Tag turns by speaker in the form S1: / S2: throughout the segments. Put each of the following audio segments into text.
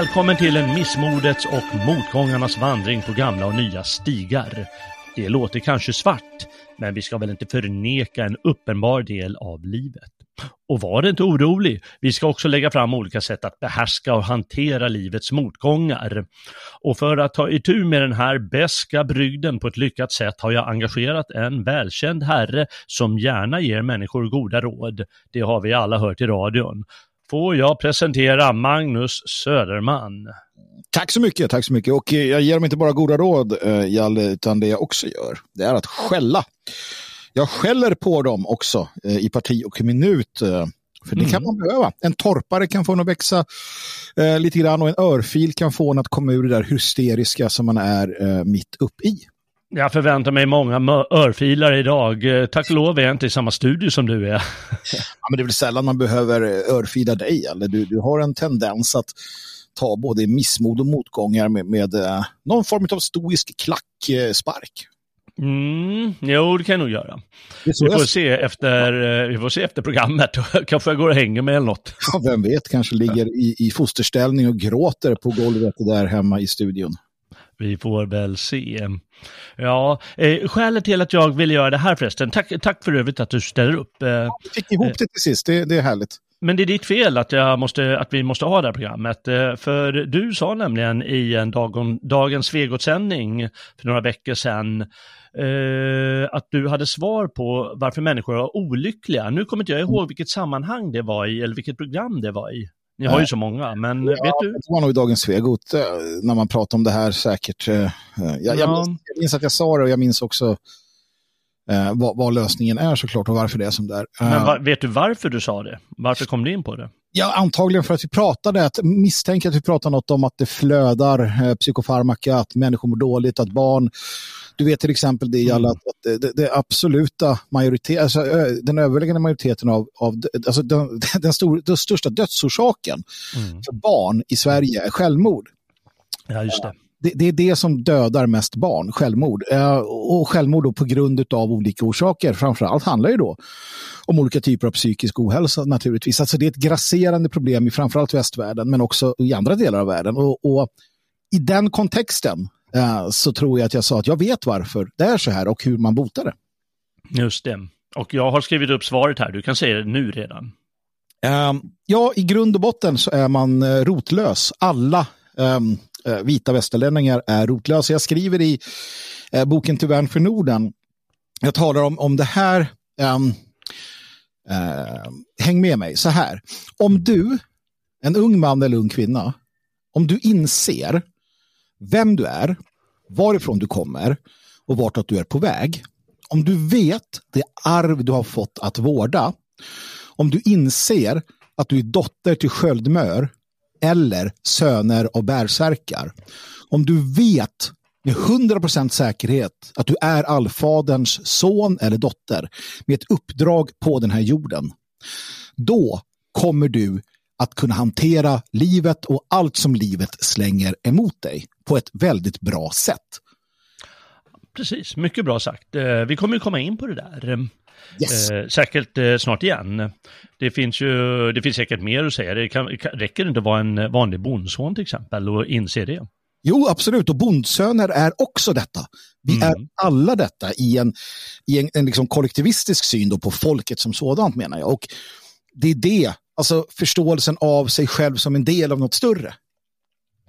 S1: Välkommen till en missmodets och motgångarnas vandring på gamla och nya stigar. Det låter kanske svart, men vi ska väl inte förneka en uppenbar del av livet. Och var inte orolig, vi ska också lägga fram olika sätt att behärska och hantera livets motgångar. Och för att ta itu med den här beska brygden på ett lyckat sätt har jag engagerat en välkänd herre som gärna ger människor goda råd. Det har vi alla hört i radion får jag presentera Magnus Söderman.
S2: Tack så mycket, tack så mycket. Och eh, jag ger dem inte bara goda råd, eh, Jalle, utan det jag också gör, det är att skälla. Jag skäller på dem också eh, i parti och minut. För det mm. kan man behöva. En torpare kan få en att växa eh, lite grann och en örfil kan få en att komma ur det där hysteriska som man är eh, mitt upp i.
S1: Jag förväntar mig många örfilar idag. Tack och lov är jag inte i samma studio som du är.
S2: ja, men det är väl sällan man behöver örfila dig. Eller? Du, du har en tendens att ta både missmod och motgångar med, med uh, någon form av stoisk klackspark.
S1: Mm, jo, det kan jag nog göra. Vi får, se efter, vi får se efter programmet. kanske jag går och hänger med eller något.
S2: Ja, vem vet, kanske ligger i, i fosterställning och gråter på golvet där hemma i studion.
S1: Vi får väl se. Ja, eh, skälet till att jag ville göra det här förresten, tack, tack för övrigt att du ställer upp. Eh, ja,
S2: vi fick ihop det till sist, det, det är härligt.
S1: Men det är ditt fel att, jag måste, att vi måste ha det här programmet. Eh, för du sa nämligen i en dag, Dagens Svegot-sändning för några veckor sedan eh, att du hade svar på varför människor är olyckliga. Nu kommer inte jag ihåg vilket sammanhang det var i eller vilket program det var i. Ni har ju så många, men ja, vet du?
S2: Det var nog i Dagens Svegot eh, när man pratar om det här säkert. Eh, jag, ja. jag, minns, jag minns att jag sa det och jag minns också eh, vad, vad, lösningen är såklart och varför det är som det är.
S1: Men va, vet du varför du sa det? Varför kom du in på det?
S2: Ja, antagligen för att vi pratade, att misstänker att vi pratade något om att det flödar eh, psykofarmaka, att människor mår dåligt, att barn du vet till exempel det i alla, mm. att det, det, absoluta majoritet, alltså, den övervägande majoriteten av, av alltså den, den, stor, den största dödsorsaken mm. för barn i Sverige är självmord.
S1: Ja, just det.
S2: Det, det, är det som dödar mest barn, självmord. och självmord då på grund av olika orsaker. Framförallt handlar det då om olika typer av psykisk ohälsa naturligtvis. Alltså det är ett grasserande problem i framförallt västvärlden men också i andra delar av världen. Och, och i den kontexten Eh, så tror jag att jag sa att jag vet varför det är så här och hur man botar det.
S1: Just det. Och jag har skrivit upp svaret här, du kan säga det nu redan.
S2: Um, ja, i grund och botten så är man uh, rotlös. Alla um, uh, vita västerlänningar är rotlösa. Jag skriver i boken Till värn för Norden, jag talar om, om det här, um, häng med mig, så här. Om du, en ung man eller ung kvinna, om du inser vem du är, varifrån du kommer och vart att du är på väg. Om du vet det arv du har fått att vårda, om du inser att du är dotter till sköldmör eller söner av bärsärkar, om du vet med 100% säkerhet att du är allfaderns son eller dotter med ett uppdrag på den här jorden, då kommer du att kunna hantera livet och allt som livet slänger emot dig på ett väldigt bra sätt.
S1: precis. Mycket bra sagt. Eh, vi kommer ju komma in på det där.
S2: Yes.
S1: Eh, säkert eh, snart igen. Det finns ju, det finns säkert mer att säga. Det kan, räcker det inte att vara en vanlig bondson till exempel och inse det?
S2: Jo, absolut. Och bondsöner är också detta. Vi
S1: Mm.
S2: är alla detta i en, i en, en liksom kollektivistisk syn på folket som sådant menar jag. Och det är det, alltså förståelsen av sig själv som en del av något större.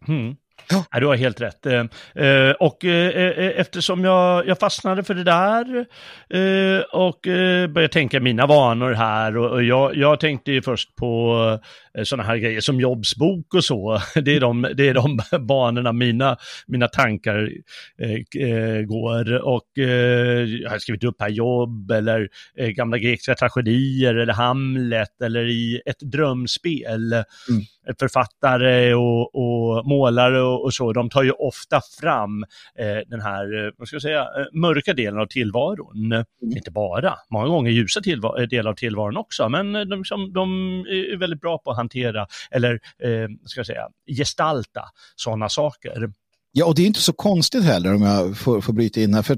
S1: Mm.
S2: Ja.
S1: Ja, du har helt rätt. Eh, eh, och eh, eftersom jag, jag fastnade för det där eh, och började tänka mina vanor här och, och jag, jag tänkte ju först på sådana här grejer som jobbsbok och så. Det är de, det är de banorna mina, mina tankar eh, eh, går. Och eh, jag har skrivit upp här jobb eller eh, gamla grekiska tragedier eller Hamlet eller i ett drömspel.
S2: Mm.
S1: Författare och, och målare och, och så, de tar ju ofta fram eh, den här, eh, vad ska jag säga, eh, mörka delen av tillvaron. Inte bara, många gånger ljusa eh, delar av tillvaron också, men eh, de, liksom, de är väldigt bra på hantera, eller eh, ska jag säga, gestalta sådana saker.
S2: Ja, och det är inte så konstigt heller om jag får, får bryta in här. För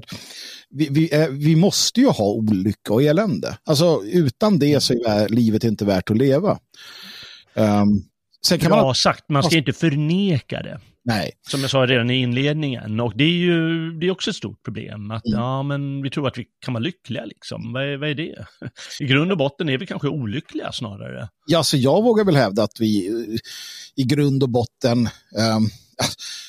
S2: vi, vi, är, vi måste ju ha olycka och elände. Alltså utan det så är livet inte värt att leva. Um, sen kan
S1: Bra
S2: man...
S1: sagt, man ska inte förneka det.
S2: Nej,
S1: Som jag sa redan i inledningen. Och det är ju det är också ett stort problem. Att
S2: Mm.
S1: ja, men vi tror att vi kan vara lyckliga liksom. Vad är, vad är det? I grund och botten är vi kanske olyckliga snarare.
S2: ja, så jag vågar väl hävda att vi eh, i grund och botten um,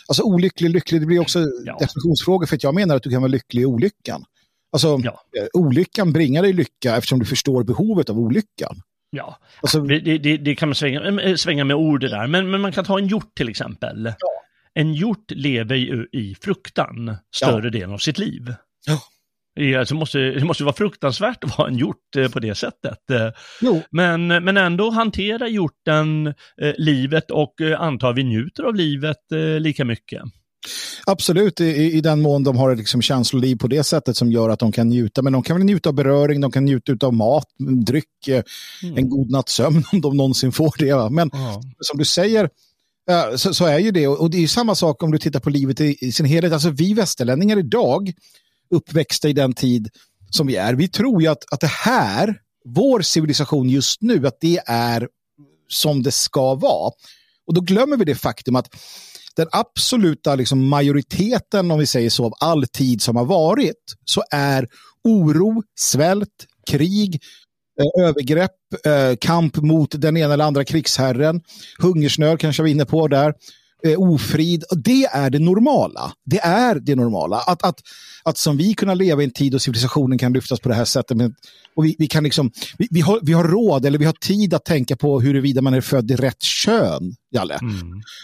S2: Alltså olycklig, lycklig, det blir också
S1: Ja.
S2: definitionsfrågor för att jag menar att du kan vara lycklig i olyckan. Alltså
S1: Ja.
S2: eh, olyckan bringar dig lycka eftersom du förstår behovet av olyckan.
S1: Ja,
S2: Alltså,
S1: det, det, det kan man svänga, äh, svänga med ord det där. Men, men man kan ta en hjort till exempel. En hjort lever ju i fruktan större delen av sitt liv.
S2: Ja.
S1: Det, alltså måste, det måste vara fruktansvärt att vara en hjort eh, på det sättet. Eh,
S2: jo,
S1: Men, men ändå hanterar hjorten eh, livet och eh, antar vi njuter av livet eh, lika mycket.
S2: Absolut, i, i den mån de har liksom känsloliv på det sättet som gör att de kan njuta. Men de kan väl njuta av beröring, de kan njuta av mat, dryck, eh,
S1: Mm.
S2: en god natts sömn om de någonsin får det. Va? Men
S1: Ja.
S2: som du säger, eh, så, så är ju det. Och det är ju samma sak om du tittar på livet i, i sin helhet. Alltså vi västerlänningar idag, uppväxta i den tid som vi är, vi tror ju att, att det här, vår civilisation just nu, att det är som det ska vara. Och då glömmer vi det faktum att den absoluta liksom, majoriteten, om vi säger så, av all tid som har varit, så är oro, svält, krig, eh, övergrepp, eh, kamp mot den ena eller andra krigsherren, hungersnöd kanske vi var inne på där, eh, ofrid. Det är det normala. Det är det normala. Att, att, att som vi kunna leva i en tid då civilisationen kan lyftas på det här sättet. Men, och vi, vi, kan liksom, vi, vi, har, vi har råd eller vi har tid att tänka på huruvida man är född i rätt kön, Jalle.
S1: Mm.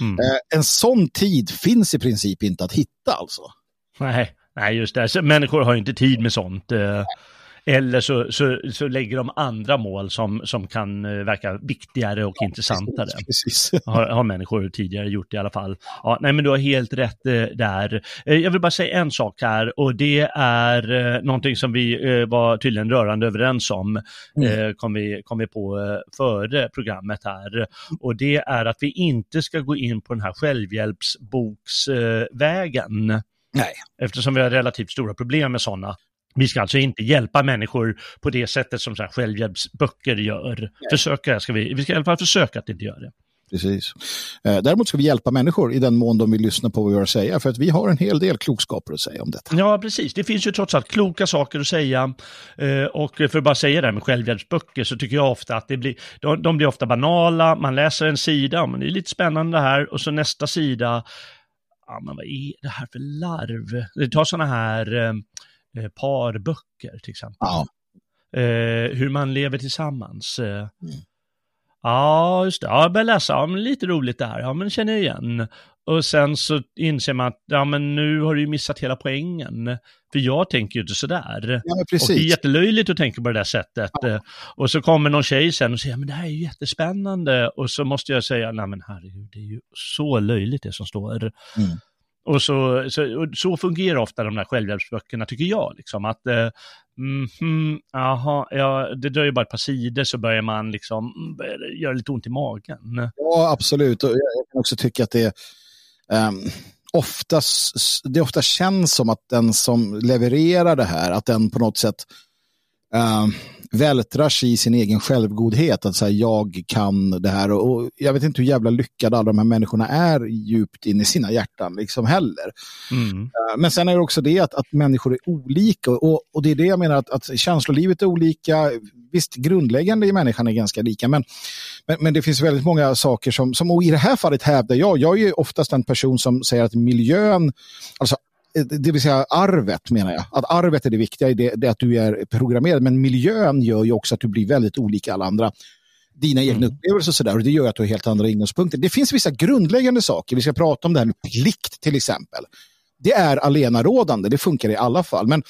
S1: Mm.
S2: Eh, en sån tid finns i princip inte att hitta alltså.
S1: Nej, nej, just det. Så människor har inte tid med sånt. Eller så, så, så lägger de andra mål som, som kan eh, verka viktigare och intressantare.
S2: Precis.
S1: Har, har människor tidigare gjort i alla fall. Ja, nej, men du har helt rätt eh, där. Eh, jag vill bara säga en sak här och det är eh, någonting som vi eh, var tydligen rörande överens om, eh, kom, vi, kom vi på eh, före programmet här. Och det är att vi inte ska gå in på den här självhjälpsboksvägen. Vägen.
S2: Nej.
S1: Eftersom vi har relativt stora problem med sådana. Vi ska alltså inte hjälpa människor på det sättet som så här självhjälpsböcker gör. Försöka ska vi, vi ska i alla fall försöka att inte göra det.
S2: Precis. Eh, däremot ska vi hjälpa människor i den mån de vill lyssna på vad vi har att säga. För att vi har en hel del klokskaper att säga om detta.
S1: Ja, precis. Det finns ju trots allt kloka saker att säga. Eh, och för att bara säga det här med självhjälpsböcker så tycker jag ofta att det blir, de, de blir ofta banala. Man läser en sida, men det är lite spännande det här. Och så nästa sida, ja men vad är det här för larv? Det tar sådana här eh, parböcker till exempel.
S2: Ja.
S1: Eh, hur man lever tillsammans. Eh, Ja, just det. Ja, jag börjar läsa. Ja, men lite roligt där. Ja, men känner jag igen. Och sen så inser man att ja, men nu har du ju missat hela poängen. För jag tänker ju inte sådär.
S2: Ja, men
S1: Och det är
S2: precis.
S1: jättelöjligt att tänka på det där sättet. Eh, Och så kommer någon tjej sen och säger, men det här är ju jättespännande. Och så måste jag säga, nej men herregud, det är ju så löjligt det som står.
S2: Mm.
S1: Och så, så, och så fungerar ofta de där självhjälpsböckerna, tycker jag. Liksom, att, eh, mm, aha, ja, det dröjer bara ett par sidor så börjar man liksom, mm, göra lite ont i magen.
S2: Ja, absolut. Och jag kan också tycka att det ehm, är... oftast, det ofta känns som att den som levererar det här, att den på något sätt uh, vältrar sig i sin egen självgodhet. Att säga jag kan det här och, jag vet inte hur jävla lyckade alla de här människorna är djupt in i sina hjärtan liksom heller. Mm. Uh, men sen är det också det att, att människor är olika och, och det är det jag menar att, att känslolivet är olika. Visst, grundläggande i människan är ganska lika, men, men, men, det finns väldigt många saker som, som, och i det här fallet hävdar jag, jag är oftast en person som säger att miljön, alltså det vill säga arvet menar jag. Att arvet är det viktiga, det, det är att du är programmerad. Men miljön gör ju också att du blir väldigt olika alla andra. Dina egna mm. upplevelser och sådär. Och det gör att du har helt andra ingångspunkter. Det finns vissa grundläggande saker. Vi ska prata om det här med plikt till exempel. Det är alenarådande, det funkar i alla fall. Men,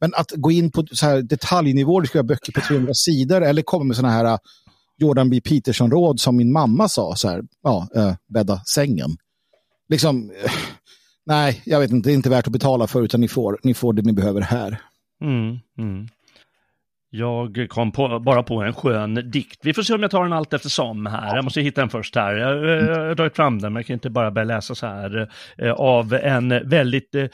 S2: men att gå in på så här detaljnivå, du ska ha böcker på 300 sidor eller komma med sådana här uh, Jordan B. Peterson-råd som min mamma sa, så här, ja, äh, bädda sängen. Liksom, äh, nej, jag vet inte, det är inte värt att betala för utan ni får, ni får det ni behöver här.
S1: Mm, mm. Jag kom på, bara på en skön dikt. Vi får se om jag tar den allt eftersom här. Jag måste hitta den först här. Jag, jag har tagit fram den, men jag kan inte bara börja läsa så här. Eh, av en väldigt, eh,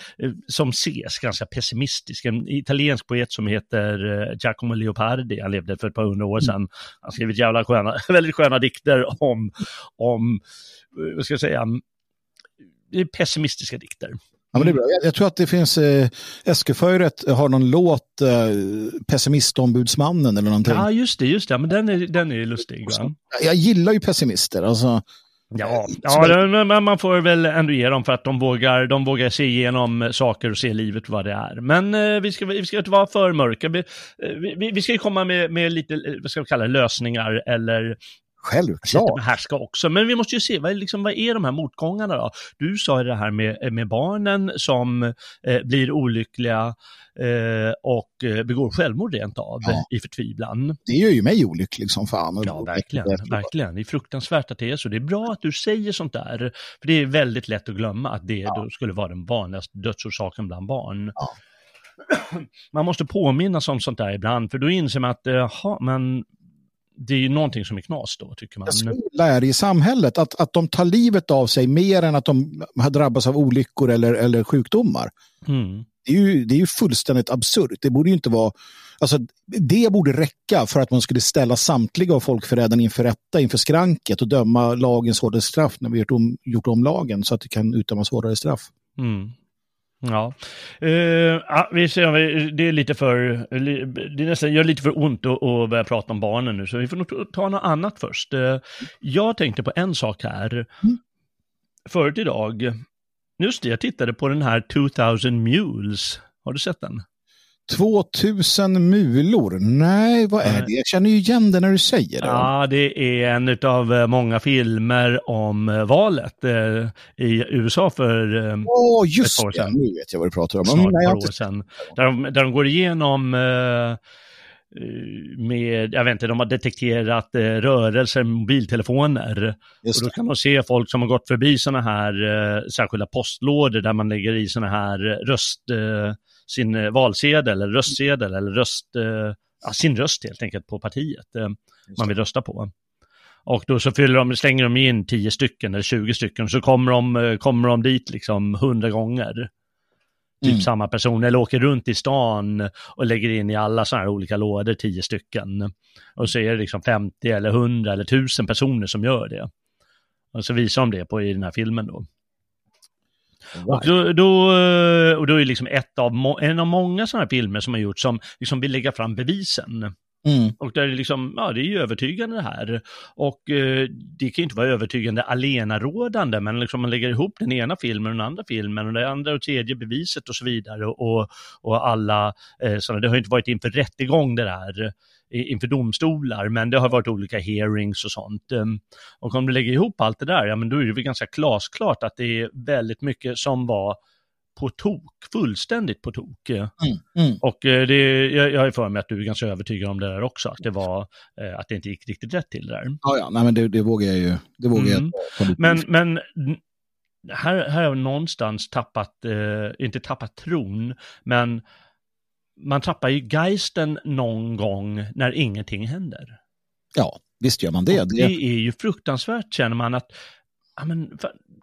S1: som ses, ganska pessimistisk, en italiensk poet som heter eh, Giacomo Leopardi. Han levde för ett par hundra år sedan. Han skrivit jävla sköna, väldigt sköna dikter om, om vad ska jag säga, pessimistiska dikter.
S2: Ja, men det är bra. Jag, jag tror att det finns, eh, Eskeföret har någon låt, eh, Pessimistombudsmannen eller någonting.
S1: Ja, just det, just det. Men den är, den är lustig. Va?
S2: Jag gillar ju pessimister. Alltså,
S1: Ja, ja men man får väl ändå ge dem för att de vågar, de vågar se igenom saker och se livet vad det är. Men eh, vi, ska, vi ska inte vara för mörka. Vi, eh, vi, vi ska ju komma med, med lite, eh, vad ska vi kalla lösningar eller
S2: Självklart.
S1: Här ska också. Men vi måste ju se, vad, liksom, vad är de här motgångarna då? Du sa det här med, med barnen som eh, blir olyckliga eh, och eh, begår självmord rent av ja. i förtvivlan.
S2: Det gör ju mig olycklig som fan.
S1: Ja, verkligen. verkligen. Det är fruktansvärt att det är så. Det är bra att du säger sånt där. För det är väldigt lätt att glömma att det ja. skulle vara den vanligaste dödsorsaken bland barn. Ja. Man måste påminnas om sånt där ibland, för då inser man att, jaha, men det är ju någonting som är knas då, tycker man.
S2: Är i samhället, att, att de tar livet av sig mer än att de har drabbats av olyckor eller, eller sjukdomar. Mm. Det, är ju, det är ju fullständigt absurt. Det borde ju inte vara... Alltså, det borde räcka för att man skulle ställa samtliga av folkförrädarna inför rätta, inför skranket och döma lagens hårdare straff när vi gjort om, gjort om lagen så att det kan utdömas hårdare straff.
S1: Mm. Ja, uh, ja vi ser, det är lite för, det är nästan, gör lite för ont att, att börja prata om barnen nu, så vi får nog ta något annat först. Uh, jag tänkte på en sak här. Mm. Förut idag, just det, jag tittade på den här 2000 Mules. Har du sett den?
S2: 2000 mulor? Nej, vad är det? Jag känner ju igen det när du säger det.
S1: Ja, det är en av eh, många filmer om eh, valet eh, i USA för eh,
S2: oh, just ett år sedan. Det. Nu vet jag vad du pratar om.
S1: Snart mm, Nej, år sedan. Där de, där de går igenom eh, med, jag vet inte, de har detekterat eh, rörelser med mobiltelefoner. Och då kan man se folk som har gått förbi sådana här eh, särskilda postlådor där man lägger i sådana här röst... Eh, sin eh, valsedel eller röstsedel eller röst, eh, ja, sin röst helt enkelt på partiet eh, man vill rösta på. Och då så fyller de, slänger de in 10 stycken eller 20 stycken så kommer de, kommer de dit liksom 100 gånger. Typ mm. samma person, eller åker runt i stan och lägger in i alla sådana här olika lådor 10 stycken. Och så är det liksom 50 eller 100 eller 1000 personer som gör det. Och så visar de det på i den här filmen då. Och då, då, eh, och då är liksom ett av, en av många sådana här filmer som har gjorts som liksom vill lägga fram bevisen. Mm. Och där är det liksom, ja det är ju övertygande det här. Och eh, det kan ju inte vara övertygande alenarådande, men liksom man lägger ihop den ena filmen och den andra filmen och det andra och tredje beviset och så vidare. Och, och alla eh, sådana, det har ju inte varit inför rättegång det där inför domstolar, men det har varit olika hearings och sånt. Ehm, och om du lägger ihop allt det där, ja men då är det väl ganska glasklart att det är väldigt mycket som var på tok, fullständigt på tok. Mm, mm. Och eh, det, jag, jag är för mig att du är ganska övertygad om det där också, att det var, eh, att det inte gick riktigt rätt till det där.
S2: Ja, ja, nej men det, det vågar jag ju, det vågar mm.
S1: jag. Men, men här, här har jag någonstans tappat, eh, inte tappat tron, men man tappar ju geisten någon gång när ingenting händer.
S2: Ja, visst gör man det.
S1: det är ju fruktansvärt känner man att ja, men,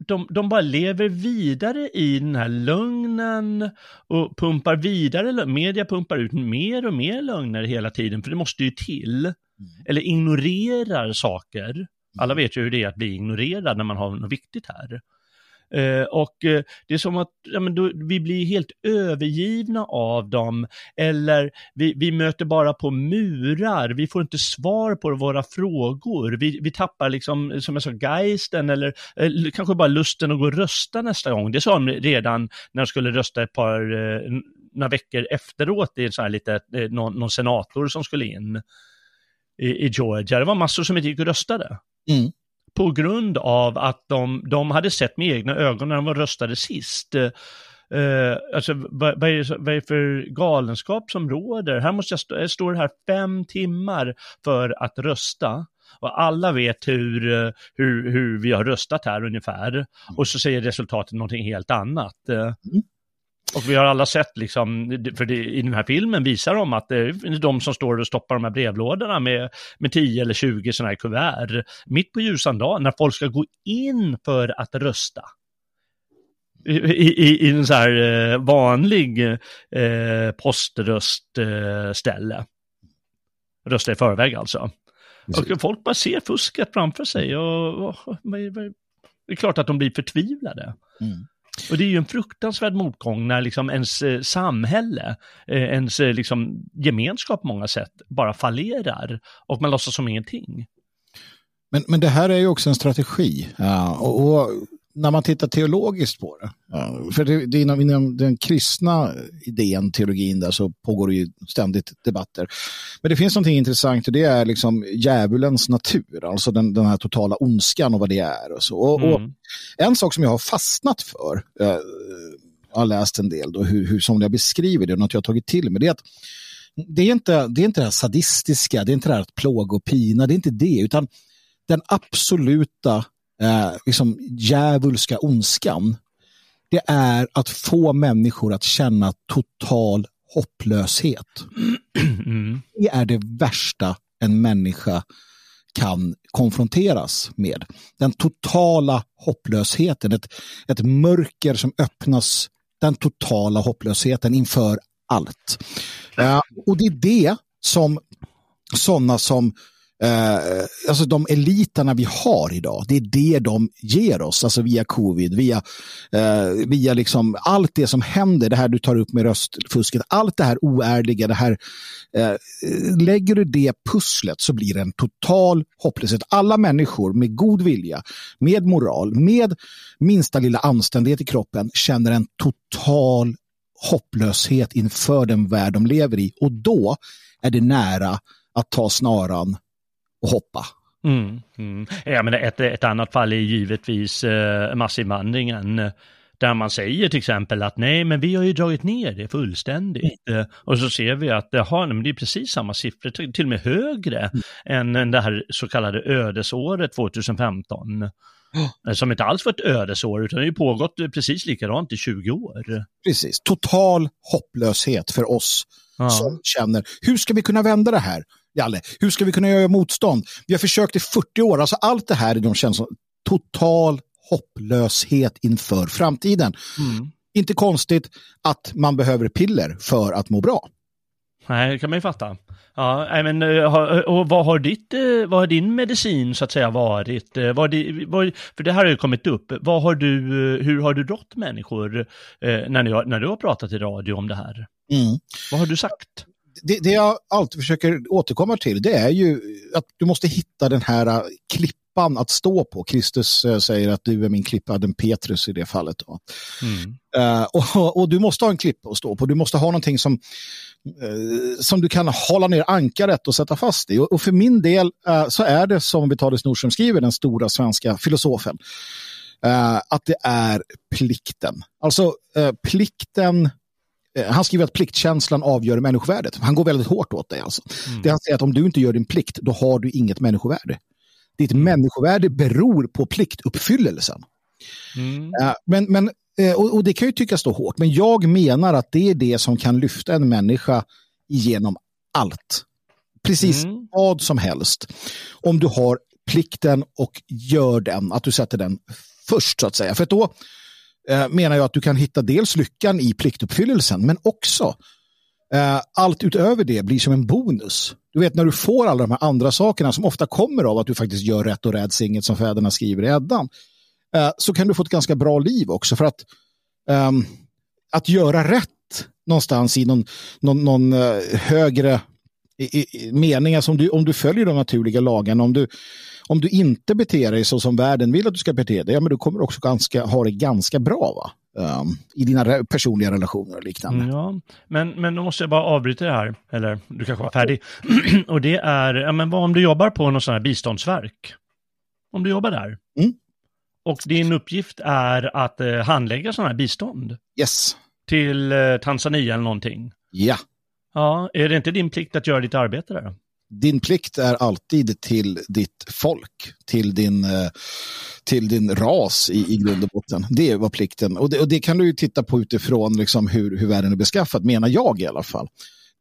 S1: de, de bara lever vidare i den här lögnen och pumpar vidare, media pumpar ut mer och mer lögner hela tiden, för det måste ju till. Mm. Eller ignorerar saker. Alla vet ju hur det är att bli ignorerad när man har något viktigt här. Eh, och eh, det är som att ja, men då, vi blir helt övergivna av dem, eller vi, vi möter bara på murar, vi får inte svar på våra frågor, vi, vi tappar liksom, som jag sa, geisten eller, eh, eller kanske bara lusten att gå och rösta nästa gång. Det sa de redan när de skulle rösta ett par, några veckor efteråt, det är så här lite, någon, någon senator som skulle in i, i Georgia. Det var massor som inte gick och röstade. Mm på grund av att de, de hade sett med egna ögon när de var röstade sist. Uh, alltså vad, vad, är det, vad är det för galenskap som råder? Här måste jag stå, jag står här fem timmar för att rösta. Och alla vet hur, eh, hur, hur vi har röstat här ungefär. Och så säger resultatet någonting helt annat. Mm. Och vi har alla sett, liksom, för det, i den här filmen visar de att det är de som står och stoppar de här brevlådorna med, med 10 eller 20 sådana här kuvert mitt på ljusan dag när folk ska gå in för att rösta. I, i, i en så här eh, vanlig eh, poströstställe. Eh, Rösta i förväg alltså. Och folk bara ser fusket framför sig och, och, och det är klart att de blir förtvivlade. Mm. Och det är ju en fruktansvärd motgång när liksom ens eh, samhälle, eh, ens eh, liksom gemenskap på många sätt bara fallerar och man låtsas som ingenting.
S2: Men, men det här är ju också en strategi. Ja, och, och när man tittar teologiskt på det, för det, det inom, inom, den kristna idén, teologin där, så pågår det ju ständigt debatter. Men det finns någonting intressant och det är liksom djävulens natur, alltså den, den här totala ondskan och vad det är. Och, så. Och, mm. och en sak som jag har fastnat för, eh, jag har läst en del, då, hur, hur som jag beskriver det, och något jag har tagit till mig, det är att det är inte det, är inte det här sadistiska, det är inte det här att plåga och pina, det är inte det, utan den absoluta eh, liksom djävulska ondskan, det är att få människor att känna total hopplöshet. Mm. Det är det värsta en människa kan konfronteras med. Den totala hopplösheten, ett, ett mörker som öppnas, den totala hopplösheten inför allt. Uh, och det är det som sådana som eh, alltså de eliterna vi har idag, det är det de ger oss, alltså via covid, via, eh, via liksom allt det som händer, det här du tar upp med röstfusket, allt det här oärliga, det här, eh, lägger du det pusslet så blir det en total hopplöshet. Alla människor med god vilja, med moral, med minsta lilla anständighet i kroppen känner en total hopplöshet inför den värld de lever i och då är det nära att ta snaran och hoppa.
S1: Mm, mm. Ja, men ett, ett annat fall är givetvis eh, massinvandringen. Där man säger till exempel att nej, men vi har ju dragit ner det fullständigt. Mm. Och så ser vi att jaha, men det är precis samma siffror, till och med högre mm. än det här så kallade ödesåret 2015. Oh. Som inte alls var ett ödesår, utan det har ju pågått precis likadant i 20 år.
S2: Precis, total hopplöshet för oss ja. som känner, hur ska vi kunna vända det här? Jalle, hur ska vi kunna göra motstånd? Vi har försökt i 40 år, alltså allt det här de känns som total hopplöshet inför framtiden. Mm. Inte konstigt att man behöver piller för att må bra.
S1: Nej, det kan man ju fatta. Ja, men, eh, och vad har, ditt, eh, vad har din medicin så att säga varit? Eh, vad vad, för det här har ju kommit upp. Vad har du, hur har du rått människor när, ni, när du har pratat i radio om det här? Mm. Vad har du sagt?
S2: Det, det, jag alltid försöker återkomma till det är ju att du måste hitta den här äh, klippan att stå på. Kristus äh, säger att du är min klippa, den Petrus i det fallet. Då. Mm. Uh, och, och, du måste ha en klippa att stå på. Du måste ha någonting som, uh, som du kan hålla ner ankaret och sätta fast i. Och, och för min del uh, så är det som Vitalis Nordström skriver, den stora svenska filosofen, att det är plikten. Alltså plikten han skriver att pliktkänslan avgör människovärdet. Han går väldigt hårt åt det. Alltså. Mm. Det han säger att om du inte gör din plikt, då har du inget människovärde. Ditt mm. människovärde beror på pliktuppfyllelsen. Mm. Uh, men, men, uh, och, det kan ju tyckas då hårt, men jag menar att det är det som kan lyfta en människa igenom allt. Precis mm. vad som helst. Om du har plikten och gör den, att du sätter den först så att säga. För då eh, menar jag att du kan hitta dels lyckan i pliktuppfyllelsen men också eh, allt utöver det blir som en bonus. Du vet när du får alla de här andra sakerna som ofta kommer av att du faktiskt gör rätt och räds inget som fäderna skriver i Eddan. Eh, så kan du få ett ganska bra liv också för att um, att göra rätt någonstans i någon, någon, någon eh, högre i, i, mening, som om du, om du följer de naturliga lagarna, om du, om du inte beter dig så som världen vill att du ska bete dig, ja, men du kommer också ganska, ha det ganska bra va? Um, i dina re personliga relationer och liknande.
S1: Ja, men, men då måste jag bara avbryta det här, eller du kanske var färdig. och det är, ja, men vad om du jobbar på något sånt här biståndsverk? Om du jobbar där?
S2: Mm.
S1: Och din uppgift är att eh, handlägga sådana här bistånd?
S2: Yes.
S1: Till eh, Tanzania eller någonting?
S2: Ja.
S1: Ja, är det inte din plikt att göra ditt arbete där?
S2: Din plikt är alltid till ditt folk, till din, eh, till din ras i, i grund och botten. Det var plikten. Och det, och det kan du ju titta på utifrån liksom hur, hur världen är beskaffad, menar jag i alla fall.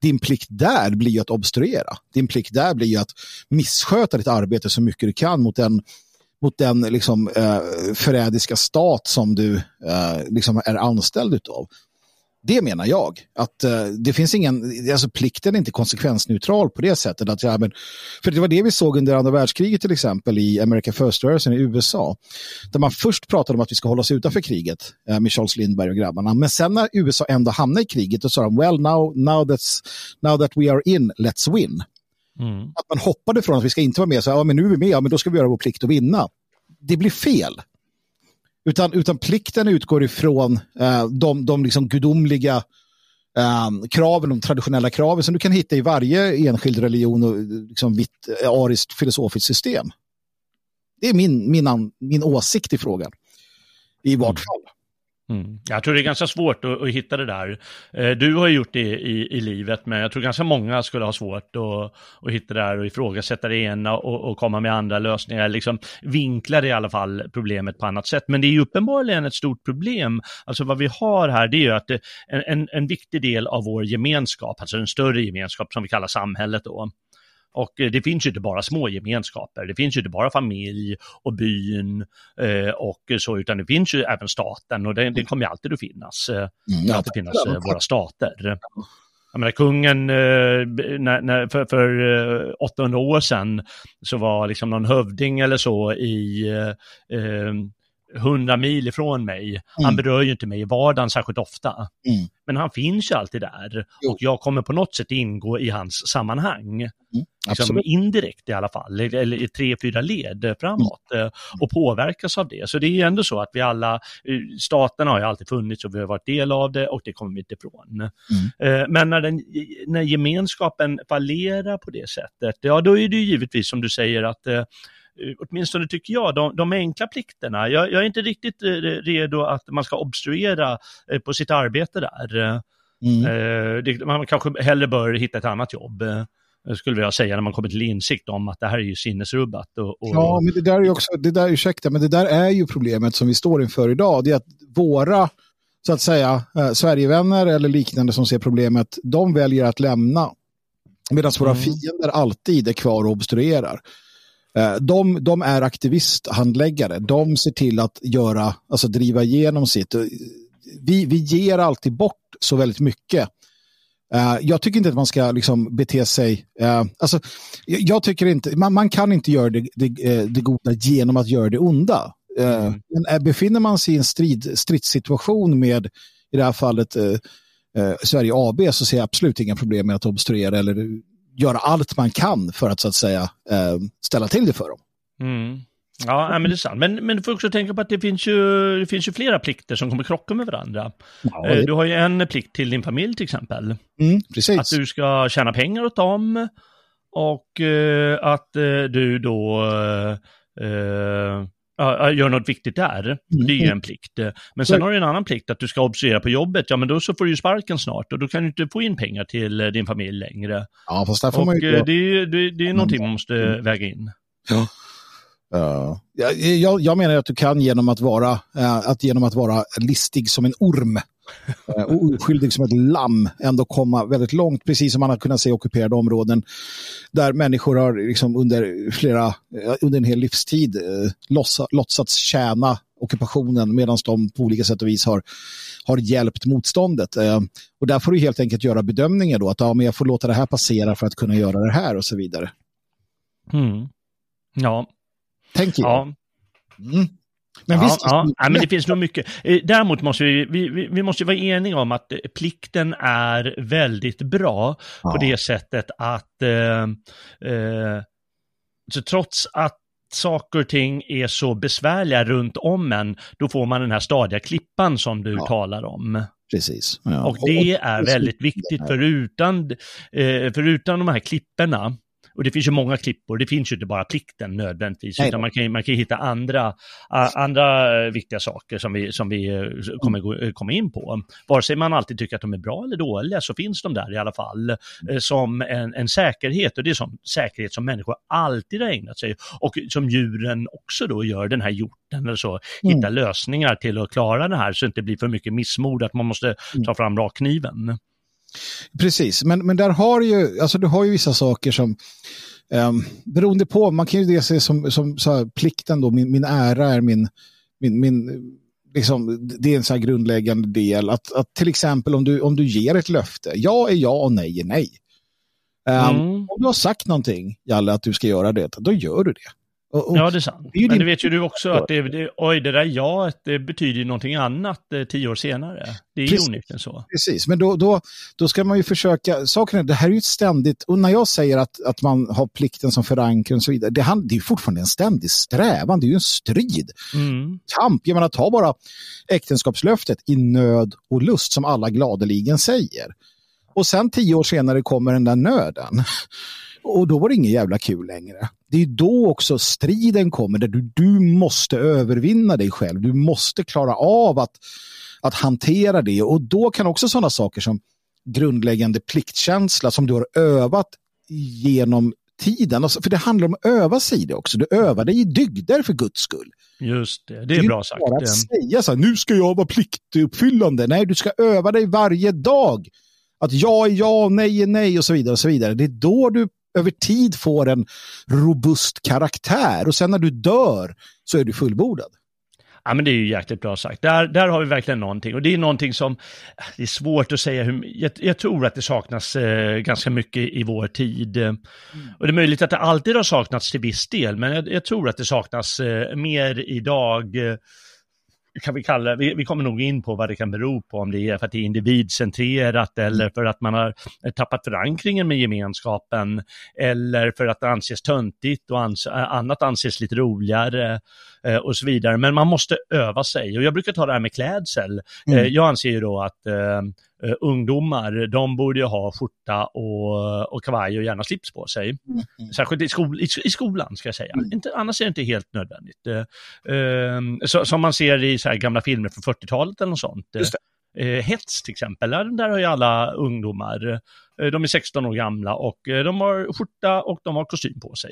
S2: Din plikt där blir ju att obstruera. Din plikt där blir ju att missköta ditt arbete så mycket du kan mot den mot den liksom, eh, förrädiska stat som du eh, liksom är anställd utav. Det menar jag. Att uh, det finns ingen, alltså plikten är inte konsekvensneutral på det sättet. Att, ja, men, för det var det vi såg under andra världskriget till exempel i America First-rörelsen i USA. Där man först pratade om att vi ska hålla oss utanför kriget uh, med Charles Lindbergh och grabbarna. Men sen när USA ändå hamnade i kriget då sa de well now, now, that's, now that we are in, let's win. Mm. Att man hoppade från att vi ska inte vara med, så ja, men nu är vi med, ja, men då ska vi göra vår plikt att vinna. Det blir fel. Utan, utan plikten utgår ifrån eh, de, de liksom gudomliga eh, kraven, de traditionella kraven som du kan hitta i varje enskild religion och liksom vitt eh, ariskt filosofiskt system. Det är min, min, min åsikt i frågan. I vart mm. fall.
S1: Mm. Jag tror det är ganska svårt att, att, hitta det där. Eh, du har gjort det i, i livet, men jag tror ganska många skulle ha svårt att, att hitta det där och ifrågasätta det ena och, och komma med andra lösningar, liksom vinkla det i alla fall problemet på annat sätt. Men det är ju uppenbarligen ett stort problem. Alltså vad vi har här, det är ju att en, en, en viktig del av vår gemenskap, alltså en större gemenskap som vi kallar samhället då, och eh, det finns ju inte bara små gemenskaper, det finns ju inte bara familj och byn eh, och så, utan det finns ju även staten och det, det kommer ju alltid att finnas. Eh, mm, alltid finnas eh, våra stater. Jag menar, kungen, eh, när, när, för, för 800 eh, år sedan så var liksom någon hövding eller så i hundra mil ifrån mig. Mm. Han berör ju inte mig i vardagen särskilt ofta. Mm. Men han finns ju alltid där jo. och jag kommer på något sätt ingå i hans sammanhang. Mm. Liksom indirekt i alla fall, eller i tre, fyra led framåt mm. Eh, och påverkas av det. Så det är ju ändå så att vi alla, eh, staten har ju alltid funnits och vi har varit del av det och det kommer vi inte ifrån. Mm. Eh, men när, den, när gemenskapen fallerar på det sättet, ja då är det ju givetvis som du säger att åtminstone tycker jag, de, de enkla plikterna. Jag, jag, är inte riktigt eh, redo att man ska obstruera eh, på sitt arbete där. Mm. Det, man kanske hellre bör hitta ett annat jobb skulle jag säga när man kommer till insikt om att det här är ju sinnesrubbat. Och, och...
S2: Ja, men det där är också, det där, ursäkta, men det där är ju problemet som vi står inför idag. Det är att våra, så att säga, eh, Sverigevänner eller liknande som ser problemet, de väljer att lämna. Medan våra mm. fiender alltid är kvar och obstruerar. Eh, de, de är aktivisthandläggare. De ser till att göra, alltså driva igenom sitt. Eh, vi, vi ger alltid bort så väldigt mycket. Uh, jag tycker inte att man ska liksom bete sig... Uh, alltså, jag tycker inte... Man, man kan inte göra det, det, det, goda genom att göra det onda. Uh, mm. Men befinner man sig i en strid, stridssituation med, i det här fallet, Sverige AB så ser jag absolut inga problem med att obstruera eller göra allt man kan för att så att säga eh, ställa till det för dem.
S1: Mm. Ja, men det är sant. Men, men du får också tänka på att det finns ju, det finns ju flera plikter som kommer krocka med varandra. Ja, eh, det... Du har ju en plikt till din familj till exempel.
S2: Mm, precis.
S1: Att du ska tjäna pengar åt dem och eh, att eh, du då eh, gör något viktigt där. Mm. Det är ju en plikt. Men sen har du en annan plikt, att du ska observera på jobbet. Ja, men då så får du ju sparken snart och då kan du inte få in pengar till eh, din familj längre.
S2: Ja, fast där får och man ju...
S1: Eh, det, är, det, det är någonting man måste mm. väga in.
S2: Ja. Uh, jag, jag, menar att du kan genom att vara, uh, att genom att vara listig som en orm uh, och oskyldig som ett lamm ändå komma väldigt långt, precis som man har kunnat se i ockuperade områden där människor har liksom under flera, under en hel livstid uh, låtsats tjäna ockupationen medan de på olika sätt och vis har, har hjälpt motståndet. Eh, och där får du helt enkelt göra bedömningar då att ja, men jag får låta det här passera för att kunna göra det här och så vidare.
S1: Mm. Ja.
S2: Tänker jag.
S1: Ja.
S2: Mm. Men
S1: ja,
S2: visst,
S1: ja. ja, men det finns nog mycket. Eh, Däremot måste vi, vi, vi- måste vara eniga om att eh, plikten är väldigt bra på
S2: Ja.
S1: det sättet att eh, eh, så trots att saker och ting är så besvärliga runt om en, då får man den här stadiga klippan som du talar om.
S2: Precis.
S1: Och det är väldigt viktigt, för utan, eh, för utan de här klipporna, och det finns ju många klippor, det finns ju inte bara plikten nödvändigtvis,
S2: Nej.
S1: utan man kan, man kan hitta andra, a, andra viktiga saker som vi, som vi eh, kommer gå- eh, komma in på. Vare sig man alltid tycker att de är bra eller dåliga så finns de där i alla fall eh, som en, en säkerhet och det är som säkerhet som människor alltid har ägnat sig och som djuren också då gör, den här hjorten eller så,
S2: Mm.
S1: hitta lösningar till att klara det här så det inte blir för mycket missmod att man måste ta fram rakkniven.
S2: Precis, men, men där har ju, alltså du har ju vissa saker som, um, beroende på, man kan ju det se som, som så här, plikten då, min, min ära är min, min, min liksom, det är en så här grundläggande del. Att, att till exempel om du, om du ger ett löfte, ja är ja och nej är nej. Um,
S1: Mm.
S2: Om du har sagt någonting, Jalle, att du ska göra det, då gör du det. Och, och,
S1: Ja, det är sant.
S2: det är ju
S1: Men det vet ju du också att det, det, oj, det där ja, det betyder ju någonting annat eh, tio år senare. Det är ju onekligen så.
S2: Precis, men då, då, då ska man ju försöka, saken är, det här är ju ett ständigt, och när jag säger att, att man har plikten som förankring och så vidare, det, det är ju fortfarande en ständig strävan, det är ju en strid,
S1: Mm.
S2: kamp. Jag menar, ta bara äktenskapslöftet i nöd och lust som alla gladeligen säger. Och sen tio år senare kommer den där nöden. Och då var det inget jävla kul längre. Det är då också striden kommer där du, du måste övervinna dig själv. Du måste klara av att, att hantera det. Och då kan också sådana saker som grundläggande pliktkänsla som du har övat genom tiden. Alltså, för det handlar om att öva sig i det också. Du övar dig i dygder för guds skull.
S1: Just det, det
S2: Det
S1: är bra sagt. Eh,
S2: att säga så här, nu ska jag vara pliktuppfyllande. Nej, du ska öva dig varje dag. Att ja är ja, nej är nej och så vidare. och så vidare. Det är då du över tid får en robust karaktär och sen när du dör så är du fullbordad.
S1: Ja, men det är ju jäkligt bra sagt. Där, där har vi verkligen någonting. Och det är någonting som, det är svårt att säga hur, jag, jag tror att det saknas eh, ganska mycket i vår tid. Eh, Och det är möjligt att det alltid har saknats till viss del, men jag, jag tror att det saknas eh, mer idag. Eh, kan vi kalla vi, vi kommer nog in på vad det kan bero på, om det är för att det är individcentrerat eller för att man har tappat förankringen med gemenskapen eller för att det anses töntigt och ans annat anses lite roligare eh, och så vidare. Men man måste öva sig och jag brukar ta det här med klädsel.
S2: Mm.
S1: Eh, jag anser ju då att eh, eh, ungdomar, de borde ju ha skjorta och, och kavaj och gärna slips på sig. Särskilt i, skol, i, i skolan ska jag säga. Inte, annars är det inte helt nödvändigt. Eh, eh, så, som man ser i så gamla filmer från 40-talet eller något sånt.
S2: Just
S1: Eh, Hets till exempel, där, där har ju alla ungdomar, eh, de är 16 år gamla och eh, de har skjorta och de har kostym på sig.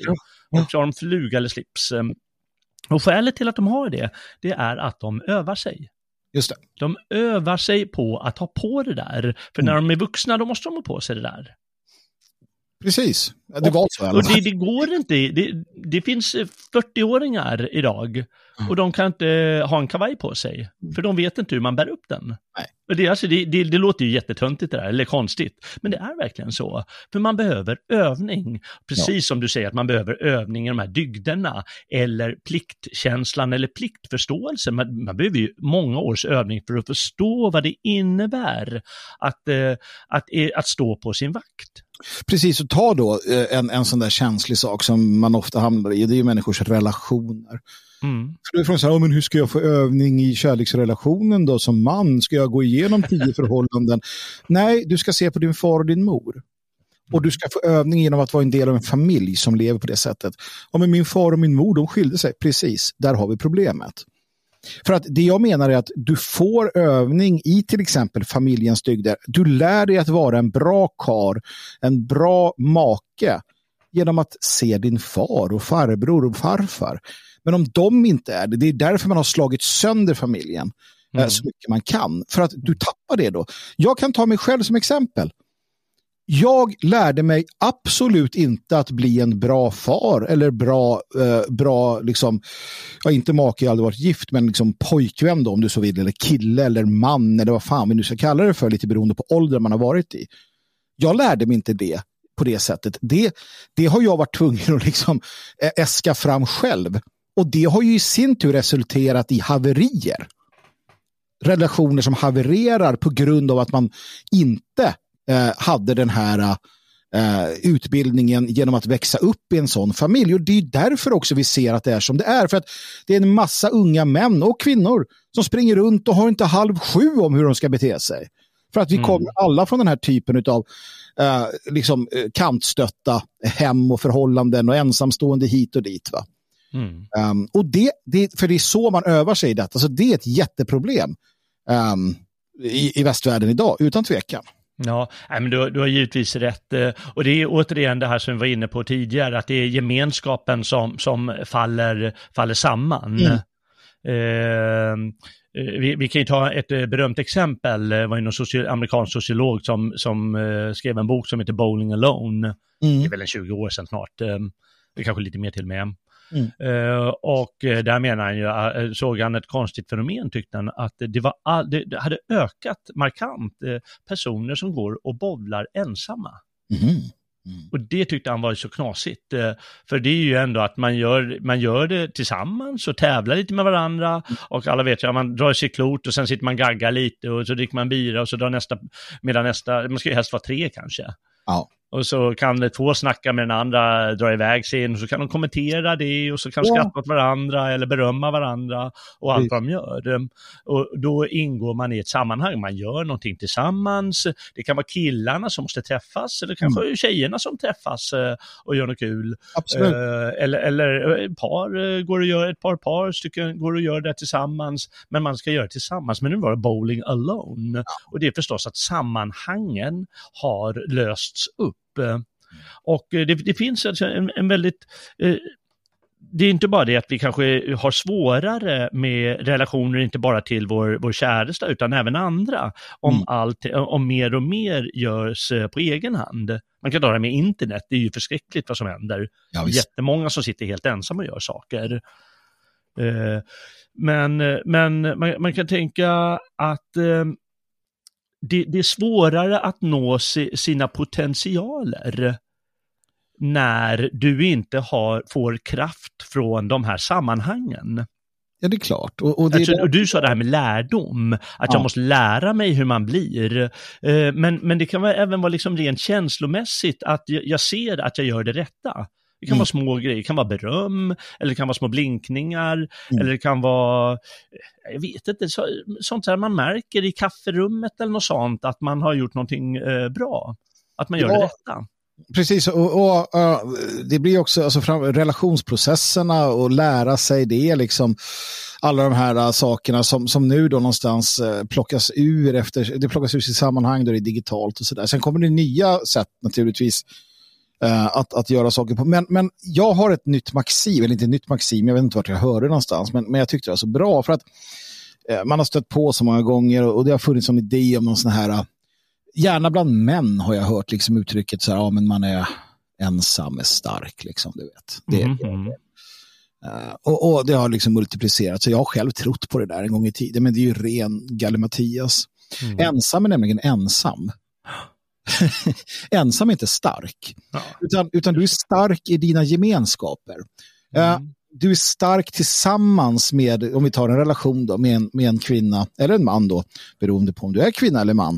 S1: Och så har de fluga eller slips. Eh, Och skälet till att de har det, det är att de övar sig.
S2: Just det.
S1: De övar sig på att ha på det där. För när de är vuxna, då måste de ha på sig det där.
S2: Precis. Ja, Det var så
S1: Och det, det går inte. Det, det finns eh, 40-åringar idag och de kan inte ha en kavaj på sig. För de vet inte hur man bär upp den.
S2: Nej.
S1: Det, alltså, det, det, det låter ju jättetöntigt det där, eller konstigt. Men det är verkligen så. För man behöver övning. Precis som du säger att man behöver övning i de här dygderna. Eller pliktkänslan eller pliktförståelse. Man, man behöver ju många års övning för att förstå vad det innebär att, eh, att, eh, att stå på sin vakt.
S2: Precis, och ta då eh, en, en sån där känslig sak som man ofta hamnar i, det är ju människors relationer.
S1: Mm.
S2: För då är frågan så här, "Ja, men hur ska jag få övning i kärleksrelationen då som man? Ska jag gå igenom tio förhållanden? Nej, du ska se på din far och din mor. Och du ska få övning genom att vara en del av en familj som lever på det sättet. Ja, men min far och min mor, de skilde sig. Precis, där har vi problemet. För att det jag menar är att du får övning i till exempel familjens dygder. Du lär dig att vara en bra kar, en bra make genom att se din far och farbror och farfar. Men om de inte är det, det är därför man har slagit sönder familjen eh,
S1: Mm.
S2: så mycket man kan. För att du tappar det då. Jag kan ta mig själv som exempel jag lärde mig absolut inte att bli en bra far eller bra, eh, bra liksom, ja, inte make, jag har aldrig varit gift, men liksom pojkvän då, om du så vill, eller kille eller man eller vad fan vi nu ska kalla det för, lite beroende på ålder man har varit i. Jag lärde mig inte det på det sättet. Det, det har jag varit tvungen att liksom eh, äska fram själv. Och det har ju i sin tur resulterat i haverier. Relationer som havererar på grund av att man inte eh, hade den här eh, utbildningen genom att växa upp i en sån familj. Och det är därför också vi ser att det är som det är. För att det är en massa unga män och kvinnor som springer runt och har inte halv sju om hur de ska bete sig. För att vi mm. kommer alla från den här typen av eh, liksom, eh, kantstötta hem och förhållanden och ensamstående hit och dit. Va? Mm. Um, och det, det, för det är så man övar sig i detta. Alltså det är ett jätteproblem um, i, i västvärlden idag, utan tvekan.
S1: Ja, men du, du har givetvis rätt. Eh, och det är återigen det här som vi var inne på tidigare, att det är gemenskapen som, som faller, faller samman. Mm. Eh, vi, vi, kan ju ta ett eh, berömt exempel, det var någon soci amerikansk sociolog som, som skrev en bok som heter Bowling Alone. Mm. Det är väl en 20 år sedan snart, det är kanske lite mer till med. Mm. Uh, och där menar han ju, uh, såg han ett konstigt fenomen tyckte han, att det, var all, det, hade ökat markant personer som går och bowlar ensamma. Mm. Mm. Och det tyckte han var så knasigt. Eh, för det är ju ändå att man gör, man gör det tillsammans och tävlar lite med varandra. Mm. Och alla vet ju att man drar sig klot och sen sitter man gagga lite och så dricker man bira och så drar nästa, medan nästa, man ska ju helst vara tre kanske. Ja. Och så kan två snacka med den andra, dra iväg sin, och så kan de kommentera det och så kan de ja. skratta åt varandra eller berömma varandra och allt vad de gör. Och då ingår man i ett sammanhang, man gör någonting tillsammans. Det kan vara killarna som måste träffas eller kanske mm. tjejerna som träffas eh, och gör något kul. Absolut. Eh, eller, eller ett par eh, går och gör, ett par par stycken går och gör det tillsammans, men man ska göra det tillsammans. Men nu var det bowling alone. Och det är förstås att sammanhangen har lösts upp. Eh, och eh, det, det finns alltså en, en väldigt eh, det är inte bara det att vi kanske har svårare med relationer, inte bara till vår, vår käresta, utan även andra, om, mm. allt, om mer och mer görs på egen hand. Man kan ta det med internet, det är ju förskräckligt vad som händer. Ja, Jättemånga som sitter helt ensamma och gör saker. Men, men man, man kan tänka att det, det, är svårare att nå si, sina potentialer när du inte har, får kraft från de här sammanhangen.
S2: Ja, det är klart.
S1: Och, och, det alltså, och du sa det här med lärdom, att ja. jag måste lära mig hur man blir. Eh, men, men det kan även vara liksom rent känslomässigt att jag ser att jag gör det rätta. Det kan mm. vara små grejer, det kan vara beröm, eller det kan vara små blinkningar, mm. eller det kan vara, jag vet inte, så, sånt där man märker i kafferummet eller något sånt, att man har gjort någonting eh, bra. Att man gör ja. det rätta.
S2: Precis, och, och uh, det blir också alltså, fram, relationsprocesserna och lära sig det, liksom alla de här uh, sakerna som, som nu då någonstans uh, plockas ur efter, det plockas ur sitt sammanhang då det är digitalt och sådär. Sen kommer det nya sätt naturligtvis att, att göra saker på. Men, men jag har ett nytt maxim, eller inte ett nytt maxim, jag vet inte vart jag hörde någonstans, men, men jag tyckte det var så bra för att uh, man har stött på så många gånger och, och det har funnits en idé om någon sån här, uh, gärna bland män har jag hört liksom uttrycket så här, ja men man är ensam är stark, liksom, du vet. Det, mm -hmm. Uh, och, och, det har liksom multiplicerats. Så jag har själv trott på det där en gång i tiden, men det är ju ren gallimatias. Mm. Ensam är nämligen ensam. ensam är inte stark. Ja. Utan, utan du är stark i dina gemenskaper. Mm. Uh, du är stark tillsammans med, om vi tar en relation då, med en, med en kvinna eller en man då, beroende på om du är kvinna eller man.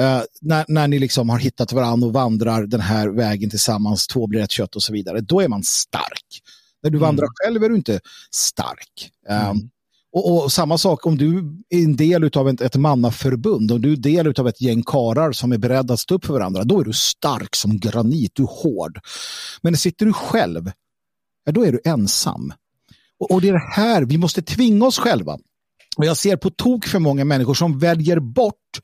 S2: Uh, när, när ni liksom har hittat varandra och vandrar den här vägen tillsammans, två blir ett kött och så vidare, då är man stark. När du mm. vandrar själv är du inte stark. Um, och, och, samma sak om du är en del av ett, ett mannaförbund, om du är del av ett gäng karar som är beredda att stå upp för varandra, då är du stark som granit, du är hård. Men sitter du själv, ja, då är du ensam. Och, och det är det här, vi måste tvinga oss själva. Och jag ser på tok för många människor som väljer bort,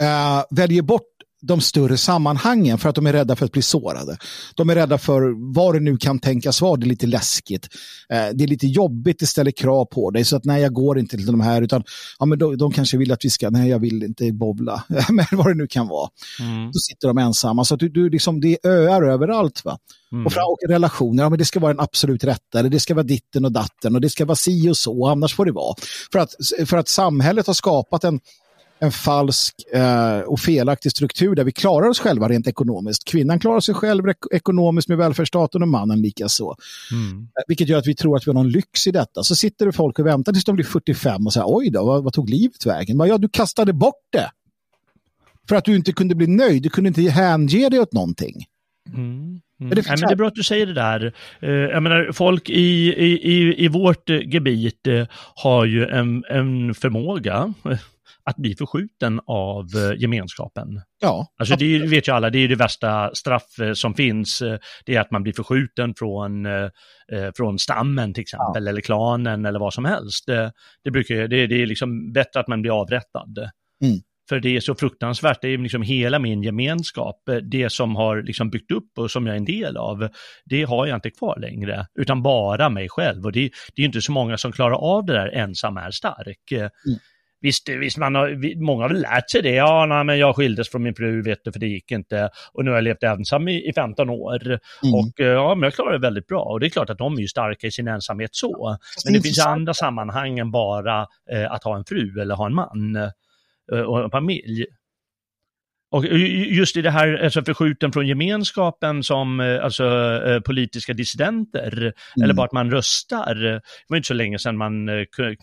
S2: eh, väljer bort de större sammanhangen för att de är rädda för att bli sårade. De är rädda för vad det nu kan tänkas vara, det är lite läskigt. Eh, det är lite jobbigt, det ställer krav på dig så att nej jag går inte till de här utan ja, men de, de kanske vill att vi ska, nej jag vill inte bovla, men vad det nu kan vara. Mm. Då sitter de ensamma så att du, du liksom, det är öar överallt va. Mm. Och, och relationer, ja, men det ska vara en absolut rätta, eller det ska vara ditten och datten och det ska vara si och så, annars får det vara. För att, för att samhället har skapat en, en falsk eh, och felaktig struktur där vi klarar oss själva rent ekonomiskt. Kvinnan klarar sig själv ekonomiskt med välfärdsstaten och mannen lika så. Mm. Eh, vilket gör att vi tror att vi har någon lyx i detta. Så sitter det folk och väntar tills de blir 45 och säger oj då, vad, vad tog livet vägen? ja, du kastade bort det. För att du inte kunde bli nöjd, du kunde inte hänge dig åt någonting.
S1: Mm. Mm. Det, Nej, men det är bra att du säger det där. Uh, jag menar, folk i, i, i, vårt gebit uh, har ju en, en förmåga att bli förskjuten av gemenskapen.
S2: Ja.
S1: Alltså det vet ju alla, det är det värsta straff som finns. Det är att man blir förskjuten från, från stammen till exempel, ja. eller klanen eller vad som helst. Det, det, brukar, det, det är liksom bättre att man blir avrättad. Mm. För det är så fruktansvärt, det är liksom hela min gemenskap, det som har liksom byggt upp och som jag är en del av, det har jag inte kvar längre, utan bara mig själv. Och det, det är inte så många som klarar av det där ensam är stark. Mm. Visst, visst man har, många har väl lärt sig det. Ja, nej, men jag skildes från min fru, vet du, för det gick inte. Och nu har jag levt ensam i, i 15 år. Mm. Och ja, men jag klarar det väldigt bra. Och det är klart att de är ju starka i sin ensamhet så. Men det finns andra sammanhang än bara eh, att ha en fru eller ha en man. Eh, och en familj. Och just i det här, alltså förskjuten från gemenskapen som eh, alltså, eh, politiska dissidenter, mm. eller bara att man röstar. Det var inte så länge sedan man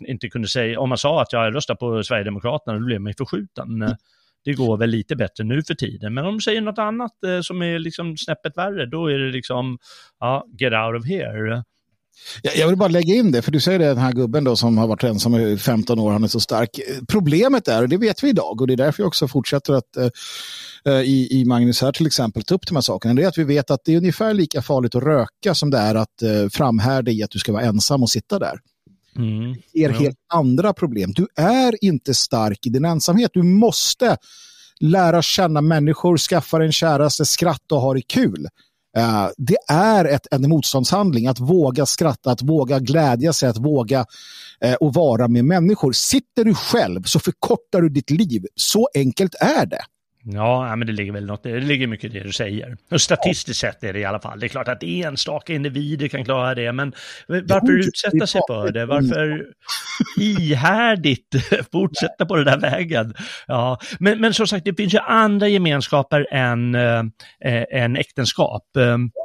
S1: inte kunde säga, om man sa att jag röstar på Sverigedemokraterna, då blev man förskjuten. Mm. Det går väl lite bättre nu för tiden, men om de säger något annat som är liksom snäppet värre, då är det liksom, ja, get out of here.
S2: Jag vill bara lägga in det, för du säger det, den här gubben då som har varit ensam i 15 år, han är så stark. Problemet är, och det vet vi idag, och det är därför jag också fortsätter att uh, i, i Magnus här till exempel ta upp de här sakerna, det är att vi vet att det är ungefär lika farligt att röka som det är att uh, framhärda i att du ska vara ensam och sitta där. Mm. Det är helt andra problem. Du är inte stark i din ensamhet. Du måste lära känna människor, skaffa en käraste, skratta och ha det kul. Uh, det är ett, en motståndshandling att våga skratta, att våga glädja sig, att våga uh, och vara med människor. Sitter du själv så förkortar du ditt liv. Så enkelt är det.
S1: Ja, men det ligger väl något, det ligger mycket i det du säger. Och statistiskt sett är det i alla fall. Det är klart att enstaka individer kan klara det, men varför utsätta sig för det? Varför ihärdigt fortsätta på den där vägen? Ja, men, men som sagt, det finns ju andra gemenskaper än, äh, än äktenskap.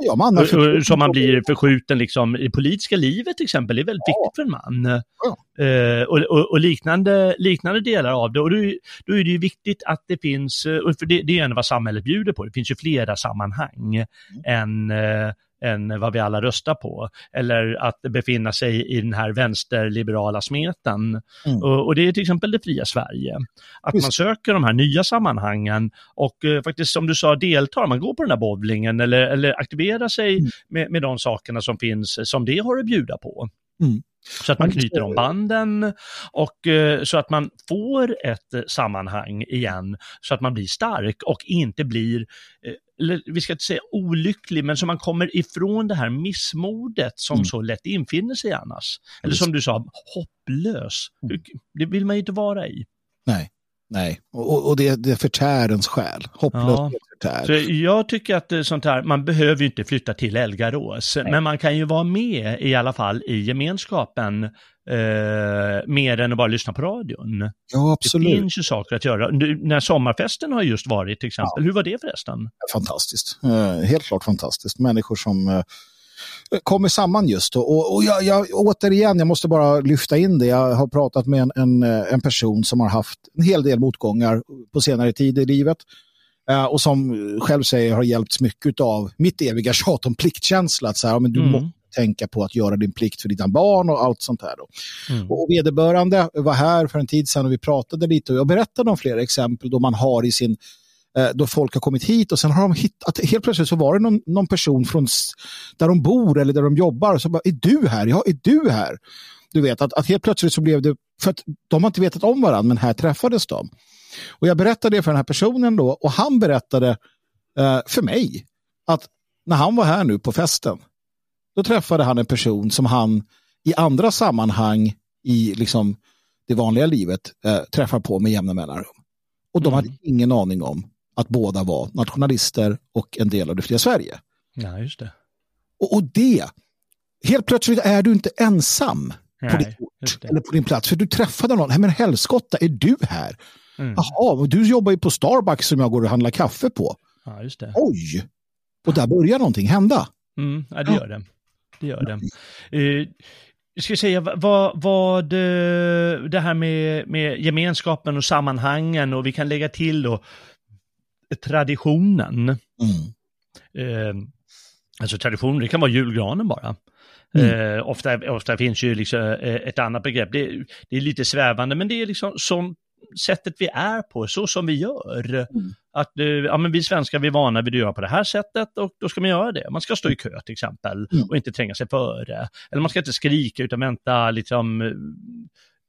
S1: Ja, man som man blir förskjuten liksom i politiska livet till exempel, det är väldigt viktigt för en man. Ja. Uh, och, och, och, liknande, liknande delar av det. Och då, då är det ju viktigt att det finns, för det, det är en vad samhället bjuder på, det finns ju flera sammanhang mm. än, uh, än vad vi alla röstar på. Eller att befinna sig i den här vänsterliberala smeten. Mm. Och, och, det är till exempel det fria Sverige. Att Just. man söker de här nya sammanhangen och uh, faktiskt som du sa deltar, man går på den här bowlingen eller, eller aktiverar sig mm. med, med de sakerna som finns, som det har att bjuda på. Mm. Så att man knyter om banden och eh, så att man får ett eh, sammanhang igen så att man blir stark och inte blir, eh, vi ska inte säga olycklig, men så man kommer ifrån det här missmodet som mm. så lätt infinner sig annars. Eller som du sa, hopplös. Mm. Det vill man ju inte vara i.
S2: Nej. Nej, och, och det, det förtär ens själ. Hopplöshet ja. förtär.
S1: Så jag tycker att eh, sånt här, man behöver ju inte flytta till Elgarås, Nej. men man kan ju vara med i alla fall i gemenskapen eh, mer än att bara lyssna på radion.
S2: Ja, absolut.
S1: Det finns ju saker att göra. Nu, när sommarfesten har just varit till exempel, ja. hur var det förresten?
S2: Fantastiskt, eh, helt klart fantastiskt. Människor som eh, kommer samman just. Och, och jag, jag, återigen, jag måste bara lyfta in det. Jag har pratat med en, en, en person som har haft en hel del motgångar på senare tid i livet. Uh, och som själv säger har hjälpts mycket av mitt eviga tjat om pliktkänsla. Att så här, men du mm. måste tänka på att göra din plikt för dina barn och allt sånt här. Då. Mm. Och vederbörande var här för en tid sedan och vi pratade lite och jag berättade om flera exempel då man har i sin Eh, då folk har kommit hit och sen har de hittat, helt plötsligt så var det någon, någon person från där de bor eller där de jobbar och så bara, är du här? Ja, är du här? Du vet att, att helt plötsligt så blev det, för att de har inte vetat om varandra men här träffades de. Och jag berättade det för den här personen då och han berättade eh, för mig att när han var här nu på festen då träffade han en person som han i andra sammanhang i liksom det vanliga livet eh, träffar på med jämna mellanrum. Och de
S1: Mm.
S2: hade ingen aning om att båda var nationalister och en del av det fria Sverige.
S1: Ja, just det.
S2: Och, och det, helt plötsligt är du inte ensam på
S1: Nej,
S2: din ort eller på din plats. För du träffade någon, nej men helskotta, är du här?
S1: Mm.
S2: Jaha, du jobbar ju på Starbucks som jag går och handlar kaffe på.
S1: Ja, just det.
S2: Oj! Och där börjar någonting hända.
S1: Mm, ja, det gör det. Det gör det. Jag ska säga vad, vad eh, det här med, med gemenskapen och sammanhangen och vi kan lägga till då traditionen.
S2: Mm.
S1: Eh, alltså tradition, det kan vara julgranen bara.
S2: Mm.
S1: Eh, ofta, ofta finns ju liksom eh, ett annat begrepp, det, det är lite svävande, men det är liksom som sättet vi är på, så som vi gör.
S2: Mm.
S1: Att eh, ja, men vi svenskar vi är vana vid att göra på det här sättet och då ska man göra det. Man ska stå i kö till exempel
S2: Mm.
S1: och inte tränga sig före. Eller man ska inte skrika utan vänta, liksom eh,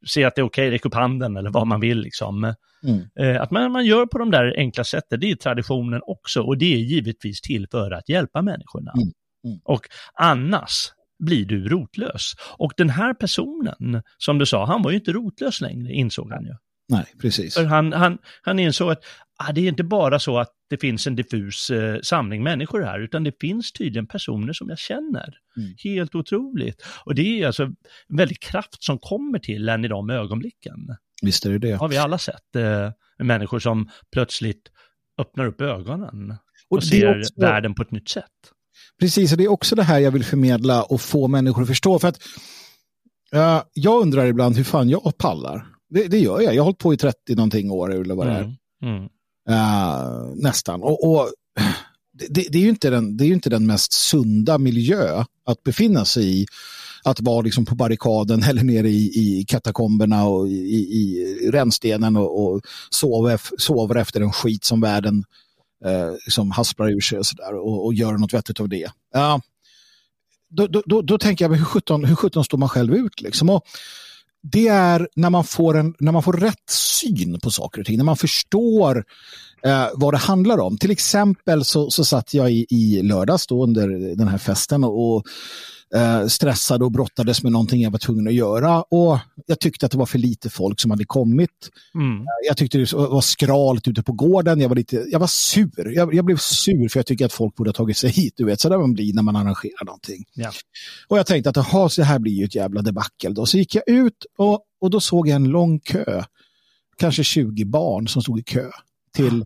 S1: se att det är okej, räck upp handen eller vad man vill liksom.
S2: Mm.
S1: Eh, Att man, man gör på de där enkla sätten, det är traditionen också och det är givetvis till för att hjälpa människorna.
S2: Mm. Mm.
S1: Och annars blir du rotlös. Och den här personen, som du sa, han var ju inte rotlös längre, insåg han ju.
S2: Nej, precis.
S1: För han, han, han insåg att ah, det är inte bara så att det finns en diffus eh, samling människor här, utan det finns tydligen personer som jag känner.
S2: Mm.
S1: Helt otroligt. Och det är alltså en väldig kraft som kommer till en i de ögonblicken.
S2: Visst är det det.
S1: har vi alla sett. Eh, människor som plötsligt öppnar upp ögonen och,
S2: är
S1: ser
S2: också-
S1: världen på ett nytt sätt.
S2: Precis, och det är också det här jag vill förmedla och få människor att förstå. För att eh, jag undrar ibland hur fan jag pallar. Det, det gör jag. Jag har hållit på i 30 någonting år eller vad det är.
S1: Mm. Mm.
S2: Eh, nästan. Och, och det, det, är ju inte den, det är ju inte den mest sunda miljö att befinna sig i. Att vara liksom på barrikaden eller nere i, i katakomberna och i, i, rännstenen och, och sover, sover efter en skit som världen eh, liksom hasplar ur sig och, så där, och, och gör något vettigt av det. Ja, då, då, då, då tänker jag, hur sjutton, hur sjutton står man själv ut? Liksom? Och det är när man, får en, när man får rätt syn på saker och ting, när man förstår eh, vad det handlar om. Till exempel så, så satt jag i, i lördags då under den här festen och, och eh, stressade och brottades med någonting jag var tvungen att göra. Och jag tyckte att det var för lite folk som hade kommit.
S1: Mm.
S2: Jag tyckte det var skralt ute på gården. Jag var, lite, jag var sur. Jag, jag blev sur för jag tycker att folk borde ha tagit sig hit. Du vet, så där man blir när man arrangerar någonting.
S1: Ja.
S2: Och jag tänkte att aha, så här blir ju ett jävla debacle. Då. Så gick jag ut och, och då såg jag en lång kö. Kanske 20 barn som stod i kö till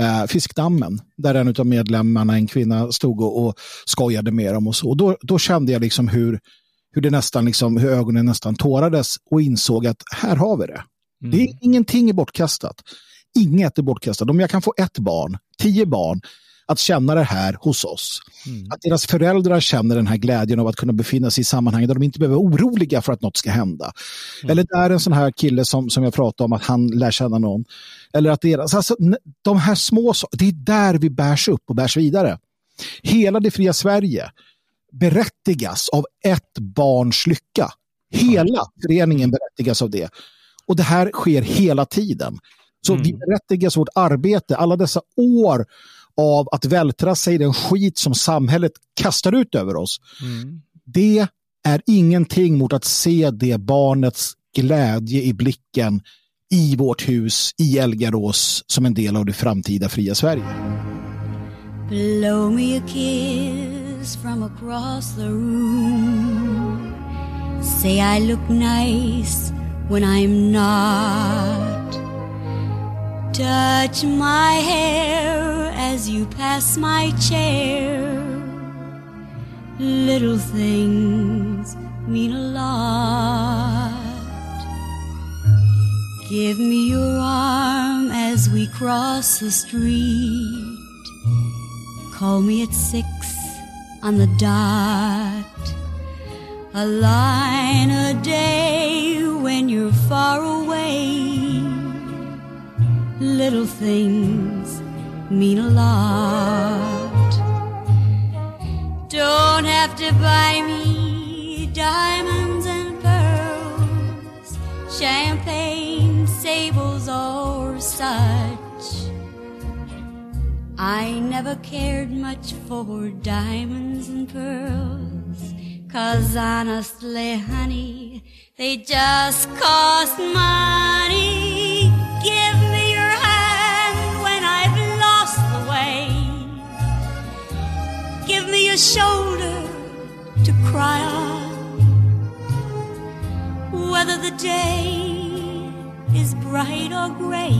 S2: eh, Fiskdammen. Där en av medlemmarna, en kvinna, stod och, och skojade med dem och så. Och då, då kände jag liksom hur, hur, det nästan liksom, hur ögonen nästan tårades och insåg att här har vi det.
S1: Mm.
S2: Det är ingenting är bortkastat. Inget är bortkastat. Om jag kan få ett barn, tio barn, att känna det här hos oss.
S1: Mm.
S2: Att deras föräldrar känner den här glädjen av att kunna befinna sig i sammanhang där de inte behöver vara oroliga för att något ska hända. Eller där en sån här kille som, som jag pratade om, att han lär känna någon. Eller att deras, alltså, de här små, det är där vi bärs upp och bärs vidare. Hela det fria Sverige berättigas av ett barns lycka. Hela föreningen berättigas av det. Och det här sker hela tiden. Så
S1: Mm.
S2: vi berättigas vårt arbete, alla dessa år av att vältra sig i den skit som samhället kastar ut över oss.
S1: Mm.
S2: Det är ingenting mot att se det barnets glädje i blicken i vårt hus i Elgarås som en del av det framtida fria Sverige.
S3: Blow me a kiss from across the room. Say I look nice when I'm not. Touch my hair as you pass my chair. Little things mean a lot. Give me your arm as we cross the street. Call me at six on the dot. A line a day Little things mean a lot. Don't have to buy me diamonds and pearls, champagne, sables, or such. I never cared much for diamonds and pearls. Cause honestly, honey, they just cost money. Give Your shoulder to cry on. Whether the day is bright or gray.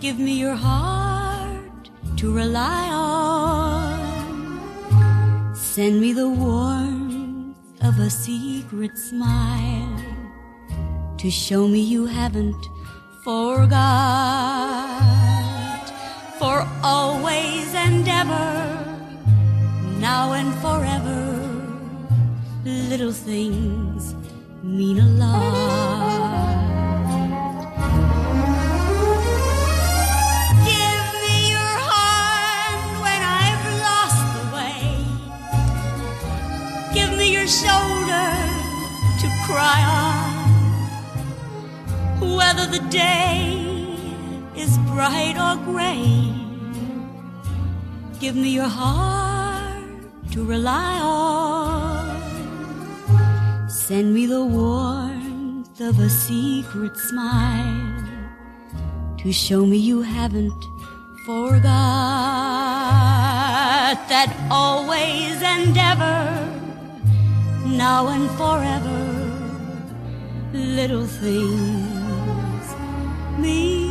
S3: Give me your heart to rely on. Send me the warmth of a secret smile to show me you haven't forgot. For always and ever, now and forever, little things mean a lot. Give me your hand when I've lost the way. Give me your shoulder to cry on. Whether the day is bright or gray. Give me your heart to rely on. Send me the warmth of a secret smile to show me you haven't forgot that always and ever, now and forever, little things mean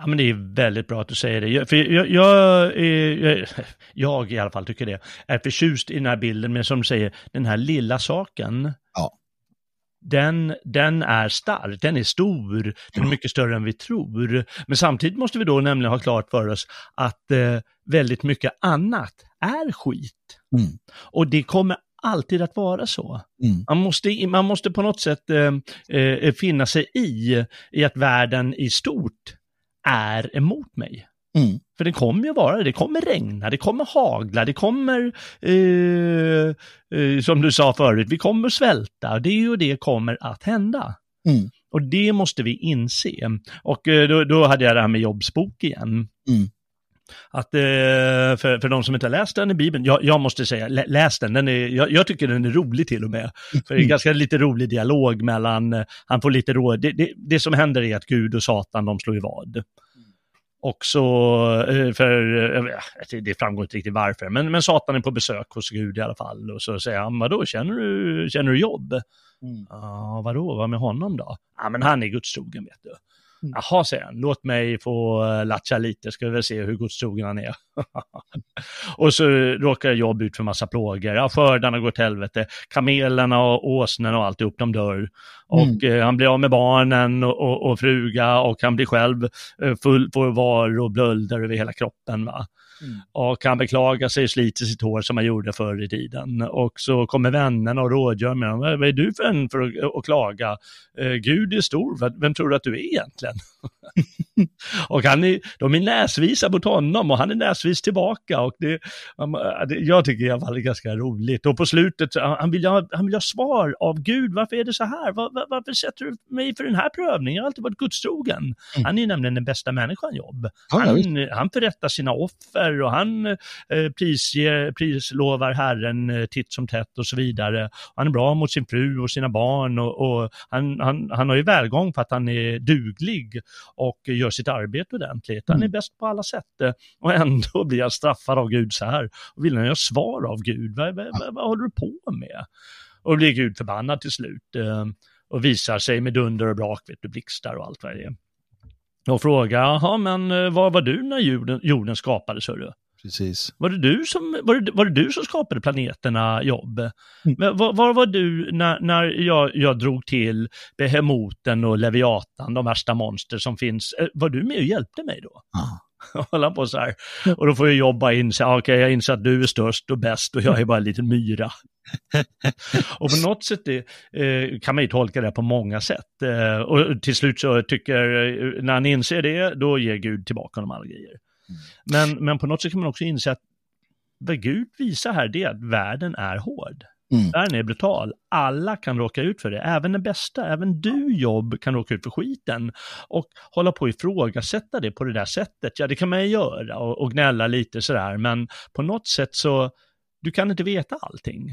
S1: Ja, men det är väldigt bra att du säger det. Jag- För jag, jag, jag, jag i alla fall tycker det, är förtjust i den här bilden med som du säger, den här lilla saken.
S2: Ja.
S1: Den, den är stark, den är stor, den är mycket större än vi tror. Men samtidigt måste vi då nämligen ha klart för oss att eh, väldigt mycket annat är skit.
S2: Mm.
S1: Och det kommer alltid att vara så.
S2: Mm.
S1: Man måste, man måste på något sätt eh, eh, finna sig i, i att världen i stort är emot mig.
S2: Mm.
S1: För det kommer ju vara det, det kommer regna, det kommer hagla, det kommer, eh, eh, som du sa förut, vi kommer svälta, det och det kommer att hända.
S2: Mm.
S1: Och det måste vi inse. Och eh, då, då hade jag det här med jobbsbok igen.
S2: Mm.
S1: Att, eh, för, för de som inte har läst den i Bibeln, jag, jag måste säga, lä, läs den, den är, jag, jag tycker den är rolig till och med. För det är ganska lite rolig dialog mellan, eh, han får lite råd, det, det, det som händer är att Gud och Satan, de slår i vad. Och så, eh, för det framgår inte riktigt varför, men, men Satan är på besök hos Gud i alla fall. Och så säger han, vadå, känner du, känner du jobb?
S2: Mm.
S1: Ja, vadå, vad med honom då? Ja, men han är gudstrogen vet du.
S2: Mm.
S1: Jaha, säger han, låt mig få uh, latcha lite, ska vi väl se hur gudstrogen han är. och så råkar jobb ut för massa plågor, ja, skördarna går till helvete, kamelerna och åsnen och alltihop, de dör. Och eh, han blir av med barnen och, och, och fruga och han blir själv eh, full på var och blölder över hela kroppen. Va?
S2: Mm.
S1: Och han beklagar sig och sliter sitt hår som han gjorde förr i tiden. Och så kommer vännerna och rådgör med honom. Vad är du för en för att, klaga? Eh, Gud är stor, vem tror du att du är egentligen? och han är, de är näsvisa mot honom och han är näsvis tillbaka. Och det, det, jag tycker i alla fall det är ganska roligt. Och på slutet, han vill, ha, han vill ha svar av Gud, varför är det så här? Var, var, varför sätter du mig för den här prövningen? Jag har alltid varit gudstrogen.
S2: Mm.
S1: Han är nämligen den bästa människan, Jobb.
S2: Visst.
S1: Han, han förrättar sina offer och han eh, prisger, prislovar Herren titt som tätt och så vidare. Han är bra mot sin fru och sina barn och, och han, han, han har ju välgång för att han är duglig och gör sitt arbete ordentligt. Han är
S2: Mm.
S1: bäst på alla sätt och ändå blir han straffad av Gud så här. Och vill han ha svar av Gud? Vad, vad, vad, vad håller du på med? Och blir Gud förbannad till slut eh, och visar sig med dunder och brak, vet du, blixtar och allt vad det är. Och frågar, jaha, men eh, var var du när jorden, jorden skapades, hörru?
S2: Precis.
S1: Var det du som, var det, var det du som skapade planeterna, Jobb?
S2: Mm.
S1: Men var, var var du när, när jag, jag drog till Behemoten och Leviatan, de värsta monster som finns? Eh, Var du med och hjälpte mig då?
S2: Ja.
S1: Hålla på så här. Och då får jag jobba in sig, okej okay, jag inser att du är störst och bäst och jag är bara en liten myra. och på något sätt det, eh, kan man ju tolka det på många sätt. Eh, och till slut så tycker, eh, när han inser det, då ger Gud tillbaka honom alla grejer. Men, men på något sätt kan man också inse att vad Gud visar här det är att världen är hård. Mm. Världen är brutal. Alla kan råka ut för det. Även den bästa, även du jobb kan råka ut för skiten. Och hålla på och ifrågasätta det på det där sättet, ja det kan man ju göra och, och gnälla lite sådär. Men på något sätt så, du kan inte veta allting.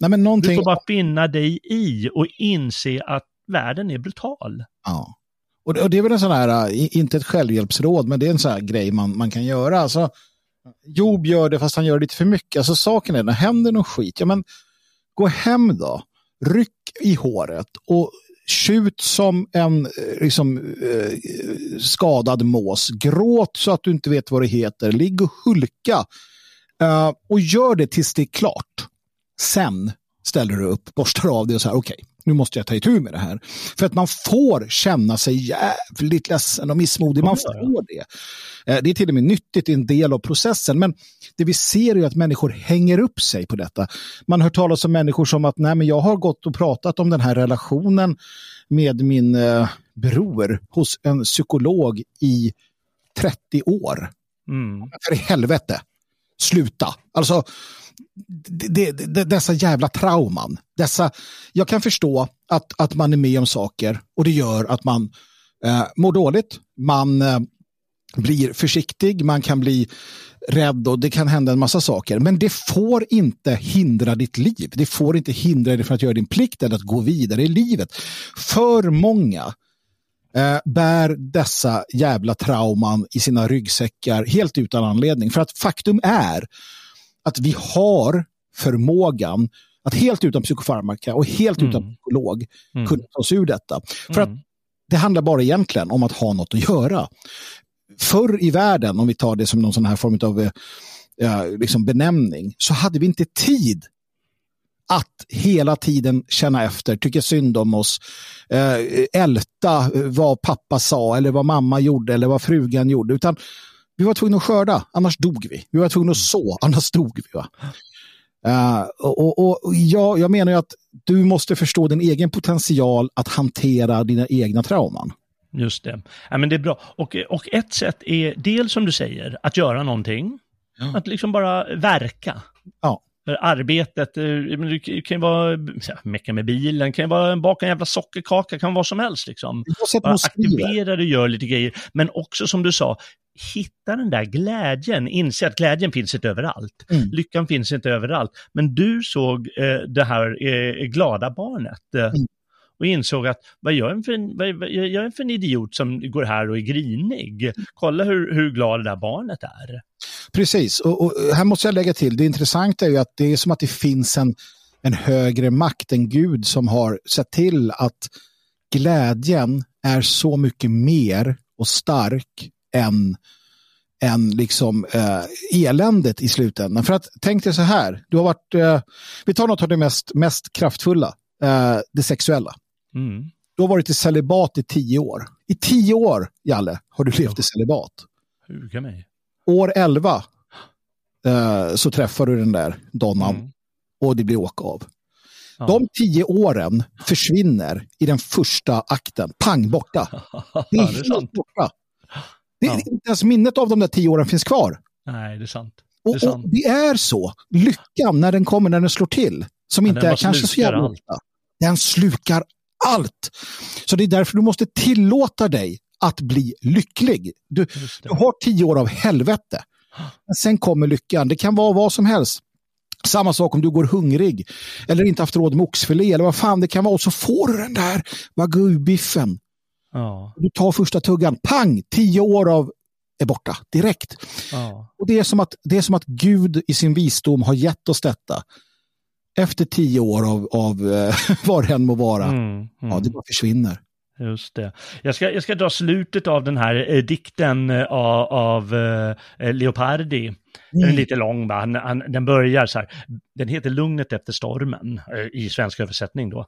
S2: Nej, men någonting...
S1: Du får bara finna dig i och inse att världen är brutal.
S2: Ja. Och det, och det är väl en sån här, äh, inte ett självhjälpsråd, men det är en sån här grej man, man kan göra. Alltså, Job gör det fast han gör det lite för mycket. Alltså saken är, när händer någon skit, ja men gå hem då, ryck i håret och tjut som en eh, liksom, eh, skadad mås. Gråt så att du inte vet vad det heter. Ligg och hulka. Eh, och gör det tills det är klart. Sen ställer du upp, borstar av det och så här, okej, okay, nu måste jag ta itu med det här. För att man får känna sig jävligt ledsen och missmodig. Man får det. Eh, det är till och med nyttigt, i en del av processen. Men det vi ser är att människor hänger upp sig på detta. Man hör talas om människor som att nej, men jag har gått och pratat om den här relationen med min eh, bror hos en psykolog i 30 år. Mm. För i helvete, sluta. Alltså, det, det, dessa jävla trauman. Dessa, jag kan förstå att, att man är med om saker och det gör att man eh, mår dåligt. Man eh, blir försiktig, man kan bli rädd och det kan hända en massa saker. Men det får inte hindra ditt liv. Det får inte hindra dig från att göra din plikt eller att gå vidare i livet. För många eh, bär dessa jävla trauman i sina ryggsäckar helt utan anledning. För att faktum är att vi har förmågan att helt utan psykofarmaka och helt mm. utan psykolog mm. kunna ta oss ur detta. För att mm. det handlar bara egentligen om att ha något att göra. Förr i världen, om vi tar det som någon sån här form av eh, liksom benämning, så hade vi inte tid att hela tiden känna efter, tycka synd om oss, eh, älta vad pappa sa eller vad mamma gjorde eller vad frugan gjorde, utan vi var tvungna att skörda, annars dog vi. Vi var tvungna att så, annars dog vi. Va? Uh, och, och, och jag, jag menar ju att du måste förstå din egen potential att hantera dina egna trauman.
S1: Just det. Ja, men det är bra. Och, och ett sätt är dels som du säger, att göra någonting. Ja. Att liksom bara verka.
S2: Ja.
S1: Arbetet, eh, det kan ju vara mecka med bilen, kan ju vara baka en jävla sockerkaka, kan vara vad som helst. Liksom. Bara aktivera dig, gör lite grejer. Men också som du sa, hitta den där glädjen, inse att glädjen finns inte överallt. Mm. Lyckan finns inte överallt. Men du såg eh, det här eh, glada barnet. Eh, mm. Och insåg att vad gör en för, vad, vad, jag är en för en idiot som går här och är grinig? Kolla hur, hur glad det där barnet är.
S2: Precis, och, och, här måste jag lägga till, det intressanta är ju att det är som att det finns en, en högre makt, en gud som har sett till att glädjen är så mycket mer och stark än, än liksom, eh, eländet i slutändan. För att tänk dig så här, du har varit, eh, vi tar något av det mest, mest kraftfulla, eh, det sexuella. Mm. Du har varit i celibat i tio år. I tio år, Jalle, har du levt i celibat.
S1: Huga mig.
S2: År elva eh, så träffar du den där donnan mm. och det blir åka av. Ja. De tio åren försvinner i den första akten. Pang, borta. Det är, det är helt borta. Det, ja. Inte ens minnet av de där tio åren finns kvar.
S1: Nej, det är sant.
S2: Det är, sant. Och, det är så. Lyckan när den kommer, när den slår till, som inte är kanske så jävla ofta, den slukar allt. Så det är därför du måste tillåta dig att bli lycklig. Du, du har tio år av helvete. Men sen kommer lyckan. Det kan vara vad som helst. Samma sak om du går hungrig eller inte haft råd med oxfilé eller vad fan det kan vara. Och så får du den där wagyu-biffen Ja. Du tar första tuggan, pang, tio år av är borta direkt. Ja. Och det är, som att, det är som att Gud i sin visdom har gett oss detta. Efter tio år av, av eh, var det än må vara. Mm, mm. Ja, det bara försvinner.
S1: Just det. Jag ska, jag ska dra slutet av den här eh, dikten eh, av, av eh, Leopardi. Den är mm. lite lång, va? Han, han, den börjar så här. Den heter Lugnet efter stormen eh, i svensk översättning då.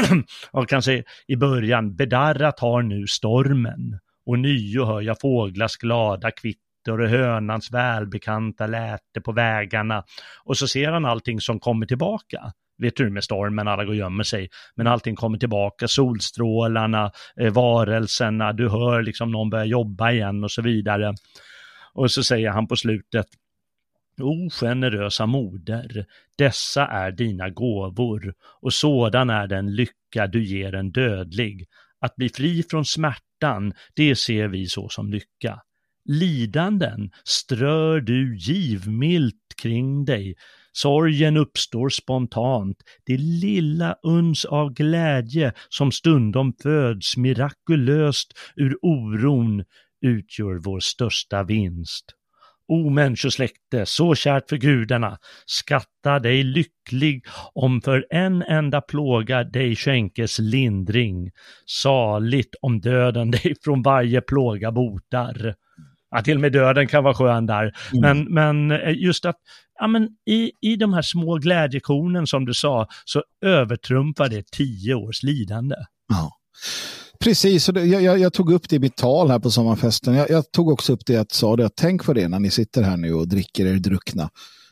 S1: och kan säga i början, bedarrat har nu stormen och nio hör jag fåglars glada kvitter katter och hönans välbekanta läte på vägarna. Och så ser han allting som kommer tillbaka. Vet du med stormen, alla går och gömmer sig. Men allting kommer tillbaka, solstrålarna, eh, varelserna, du hör liksom någon börja jobba igen och så vidare. Och så säger han på slutet, O generösa moder, dessa är dina gåvor och sådan är den lycka du ger en dödlig. Att bli fri från smärtan, det ser vi så som lycka. Lidanden strör du givmilt kring dig. Sorgen uppstår spontant. Det lilla uns av glädje som stundom föds mirakulöst ur oron utgör vår största vinst. O människosläkte, så kärt för gudarna, skatta dig lycklig om för en enda plåga dig skänkes lindring. Saligt om döden dig från varje plåga botar. Ja, till och med döden kan vara skön där. Mm. Men, men eh, just att ja, men i, i de här små glädjekornen som du sa, så övertrumfar det tio års lidande.
S2: Ja. Precis, jag, jag, jag, tog upp det i mitt tal här på sommarfesten. Jag, jag tog också upp det att sa det, tänk på det när ni sitter här nu och dricker er druckna.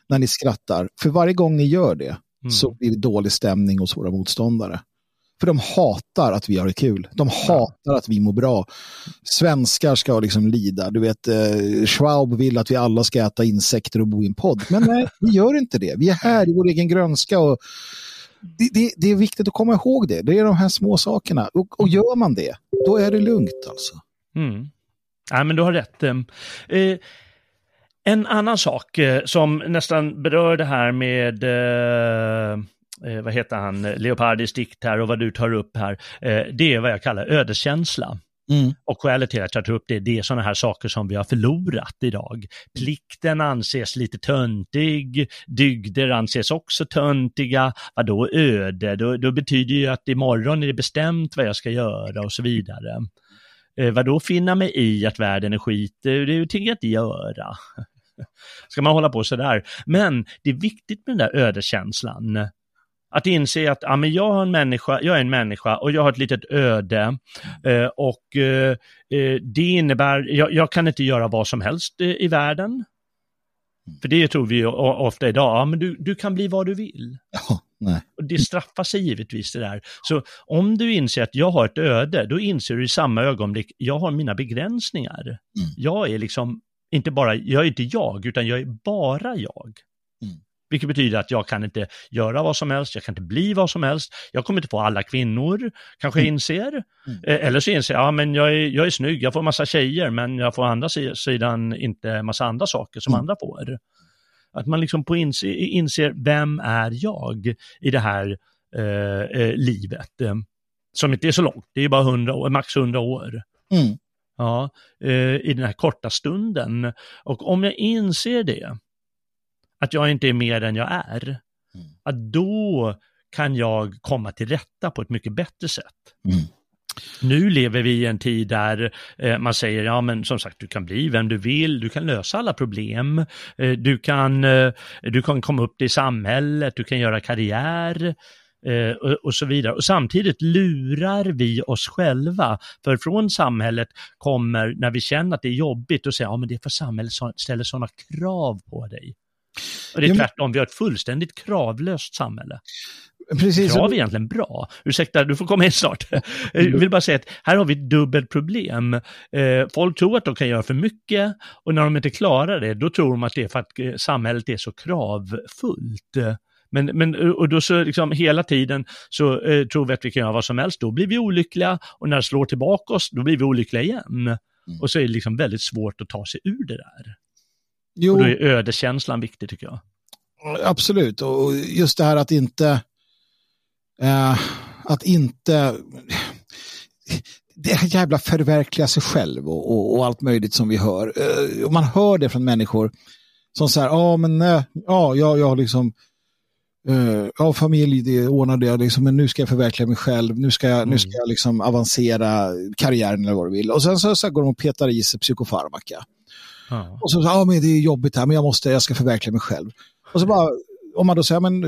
S2: När ni skrattar. För varje gång ni gör det mm. så blir det dålig stämning hos våra motståndare. För de hatar att vi har det kul. De hatar att vi mår bra. Svenskar ska liksom lida. Du vet, eh, Schwab vill att vi alla ska äta insekter och bo i en podd. Men nej, vi gör inte det. Vi är här i vår egen grönska och det, det, det, är viktigt att komma ihåg det. Det är de här små sakerna. Och, och gör man det, då är det lugnt alltså.
S1: Mm. Ja, men du har rätt. Eh, en annan sak eh, som nästan berör det här med eh, eh vad heter han, Leopardis dikt här och vad du tar upp här, eh, det är vad jag kallar ödeskänsla. Mm. Och skälet till att jag tar upp det, det är sådana här saker som vi har förlorat idag. Plikten anses lite töntig, dygder anses också töntiga. Vadå öde? Då, då betyder ju att imorgon är det bestämt vad jag ska göra och så vidare. Eh, vadå finna mig i att världen är skit? Det tänker jag inte göra. Ska man hålla på sådär? Men det är viktigt med den där ödeskänslan. Att inse att ja, men jag, har en människa, jag är en människa och jag har ett litet öde eh, och eh, eh, det innebär, jag, jag, kan inte göra vad som helst eh, i världen. För det tror vi ofta idag, ja men du, du kan bli vad du vill.
S2: Ja, nej.
S1: Och det straffar sig givetvis det där. Så om du inser att jag har ett öde, då inser du i samma ögonblick, jag har mina begränsningar. Mm. Jag är liksom inte bara, jag är inte jag, utan jag är bara jag. Vilket betyder att jag kan inte göra vad som helst, jag kan inte bli vad som helst, jag kommer inte få alla kvinnor, kanske mm. inser. Mm. Eh, eller så inser jag, ja men jag är, jag är snygg, jag får massa tjejer, men jag får å andra sidan inte massa andra saker som mm. andra får. Att man liksom på inse, inser, vem är jag i det här eh, eh livet? Som inte är så långt, det är bara 100 år, max 100 år. Mm. Ja, eh, i den här korta stunden. Och om jag inser det, att jag inte är mer än jag är, mm. att då kan jag komma till rätta på ett mycket bättre sätt. Mm. Nu lever vi i en tid där eh, man säger, ja men som sagt, du kan bli vem du vill, du kan lösa alla problem, eh, du, kan, eh, du kan komma upp i samhället, du kan göra karriär eh, och, och, så vidare. Och samtidigt lurar vi oss själva, för från samhället kommer, när vi känner att det är jobbigt, och säger, ja men det är för samhället som ställer sådana krav på dig. Och det är tvärtom, vi har ett fullständigt kravlöst samhälle. Precis. Krav är egentligen bra. Ursäkta, du får komma in snart. Jag vill bara säga att här har vi ett dubbelt problem. Eh, folk tror att de kan göra för mycket och när de inte klarar det, då tror de att det är för att eh, samhället är så kravfullt. Men, men och då så liksom hela tiden så eh, tror vi att vi kan göra vad som helst, då blir vi olyckliga och när det slår tillbaka oss, då blir vi olyckliga igen. Mm. Och så är det liksom väldigt svårt att ta sig ur det där. Jo. Och då är ödekänslan viktig tycker jag.
S2: Absolut, och just det här att inte eh, att inte det här jävla förverkliga sig själv och, och, och allt möjligt som vi hör. Eh, och man hör det från människor som säger, ja men eh, ja, jag, jag har liksom Uh, ja, familj, det ordnade jag, liksom, men nu ska jag förverkliga mig själv, nu ska jag, mm. nu ska jag liksom avancera karriären eller vad du vill. Och sen så, så går de och petar i sig psykofarmaka. Ja. Och så, ja men det är jobbigt här, men jag måste, jag ska förverkliga mig själv. Och så bara, om man då säger, men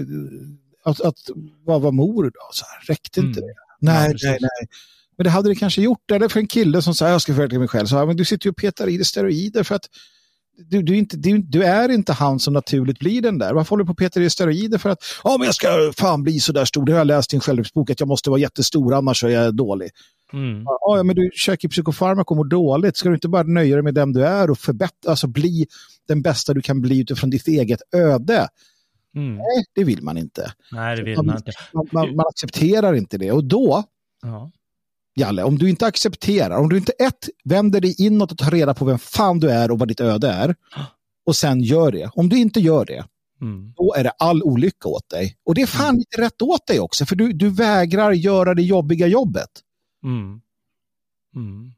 S2: att, att vad var mor då? Så här, räckte inte mm. det? Nej, ja, nej, nej. Men det hade det kanske gjort. Eller för en kille som säger jag ska förverkliga mig själv. Så, ja, men du sitter ju och petar i dig steroider för att du, du, är inte, du, du är inte han som naturligt blir den där. Varför håller du på Peter i steroider för att ja, men jag ska fan bli så där stor. Det har jag läst i en självhjälpsbok att jag måste vara jättestor annars är jag dålig.
S1: Mm.
S2: Ja, men du käkar psykofarmaka och mår dåligt. Ska du inte bara nöja dig med den du är och förbättra, alltså bli den bästa du kan bli utifrån ditt eget öde?
S1: Mm.
S2: Nej, det vill man inte.
S1: Nej, det vill man inte.
S2: Man, man, man accepterar inte det. Och då,
S1: Ja.
S2: Jalle, om du inte accepterar, om du inte ett, vänder dig inåt och tar reda på vem fan du är och vad ditt öde är, och sen gör det. Om du inte gör det,
S1: Mm.
S2: då är det all olycka åt dig. Och det är fan inte rätt åt dig också, för du, du vägrar göra det jobbiga jobbet.
S1: Mm. Mm.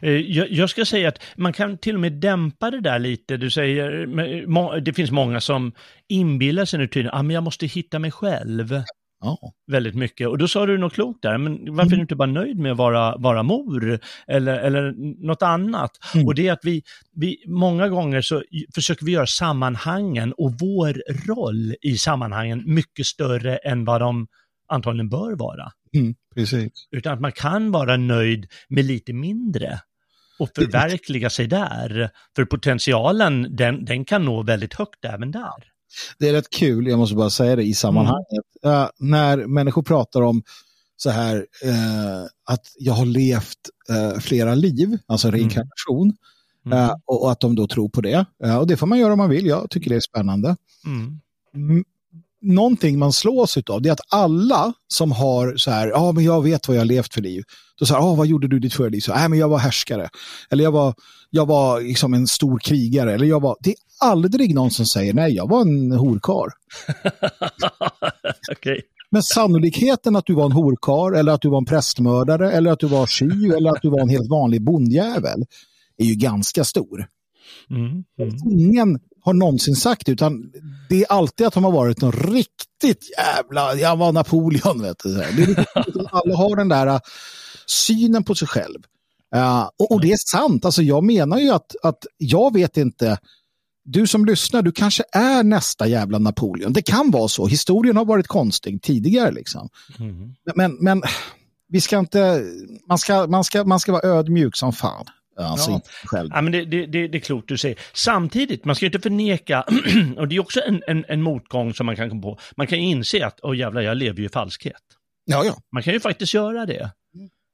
S1: Eh, Jag, ska säga att man kan till och med dämpa det där lite. Du säger, det finns många som inbillar sig nu tydligen, ah, men jag måste hitta mig själv
S2: Ja.
S1: väldigt mycket. Och då sa du något klokt där, men varför är du inte bara nöjd med att vara, vara mor eller, eller något annat?
S2: Mm.
S1: Och det är att vi, vi, många gånger så försöker vi göra sammanhangen och vår roll i sammanhangen mycket större än vad de antagligen bör vara.
S2: Mm, precis.
S1: Utan att man kan vara nöjd med lite mindre och förverkliga sig där. För potentialen, den, den kan nå väldigt högt även där.
S2: Det är rätt kul, jag måste bara säga det i sammanhanget. Eh, när människor pratar om så här eh, att jag har levt eh, flera liv, alltså reinkarnation,
S1: Mm.
S2: eh, och, och att de då tror på det. Och det får man göra om man vill, jag tycker det är spännande.
S1: Mm.
S2: Någonting man slås av det är att alla som har så här, ja men jag vet vad jag har levt för liv. Då säger ah, vad gjorde du ditt förra liv? Så, äh, men jag var härskare. Eller jag var, jag var liksom en stor krigare. Eller jag var, det är aldrig någon som säger nej, jag var en horkar.
S1: Okej.
S2: Men sannolikheten att du var en horkar eller att du var en prästmördare eller att du var tjuv eller att du var en helt vanlig bondjävel är ju ganska stor.
S1: Mm. Mm.
S2: Ingen har någonsin sagt utan det är alltid att de har varit någon riktigt jävla, jag var Napoleon vet du. Det är riktigt, alla har den där uh, synen på sig själv. Uh, och, och det är sant, alltså jag menar ju att, att jag vet inte, du som lyssnar, du kanske är nästa jävla Napoleon. Det kan vara så, historien har varit konstig tidigare liksom.
S1: Mm.
S2: Men, men vi ska inte, man ska, man ska, man ska vara ödmjuk som fan. Alltså
S1: Ja.
S2: inte själv.
S1: Ja, men det, det, det, det är klokt du säger. Samtidigt, man ska inte förneka, och det är också en, en, en motgång som man kan komma på, man kan inse att, åh jävlar, jag lever ju i falskhet.
S2: Ja, ja.
S1: Man kan ju faktiskt göra det.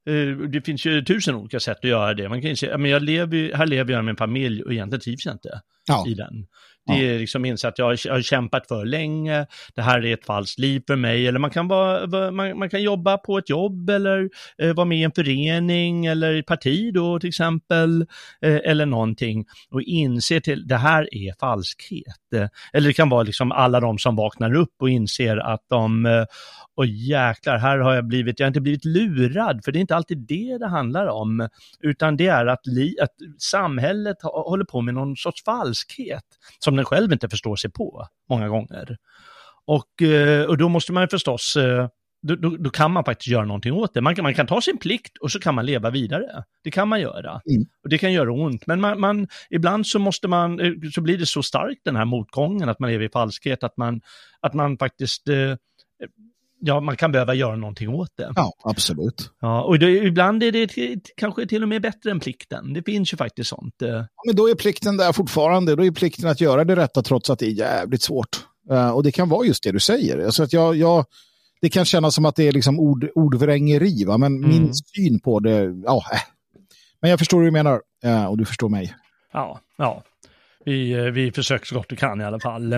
S1: Eh, Det finns ju tusen olika sätt att göra det. Man kan ju säga, men jag lever, här lever jag med en familj och egentligen trivs jag inte
S2: ja.
S1: i den. Det är liksom inse att jag har, jag har kämpat för länge, det här är ett falskt liv för mig, eller man kan, vara, man, man kan jobba på ett jobb eller eh, vara med i en förening eller ett parti då till exempel, eh, eller någonting. Och inse till det här är falskhet. Eh, eller det kan vara liksom alla de som vaknar upp och inser att de, eh, och jäklar, här har jag blivit, jag har inte blivit lurad, för det är inte alltid det det handlar om, utan det är att, li, att samhället håller på med någon sorts falskhet som den själv inte förstår sig på många gånger. Och, eh, och då måste man förstås, eh, då, då, då kan man faktiskt göra någonting åt det. Man kan, man kan ta sin plikt och så kan man leva vidare. Det kan man göra.
S2: Mm.
S1: Och det kan göra ont. Men man, man, ibland så måste man, eh, så blir det så starkt den här motgången att man lever i falskhet, att man, att man faktiskt, eh, ja, man kan behöva göra någonting åt det.
S2: ja, absolut.
S1: Ja, och det, ibland är det till, kanske till och med bättre än plikten. Det finns ju faktiskt sånt. eh.
S2: Men då är plikten där fortfarande. Då är plikten att göra det rätta trots att det är jävligt svårt. Eh, och det kan vara just det du säger. Alltså att jag, jag, det kan kännas som att det är liksom ord, ordvrängeri, va? men
S1: Mm.
S2: min syn på det, ja, äh. Men jag förstår hur du menar eh, och du förstår mig.
S1: Ja, ja. Vi, vi försöker så gott vi kan i alla fall.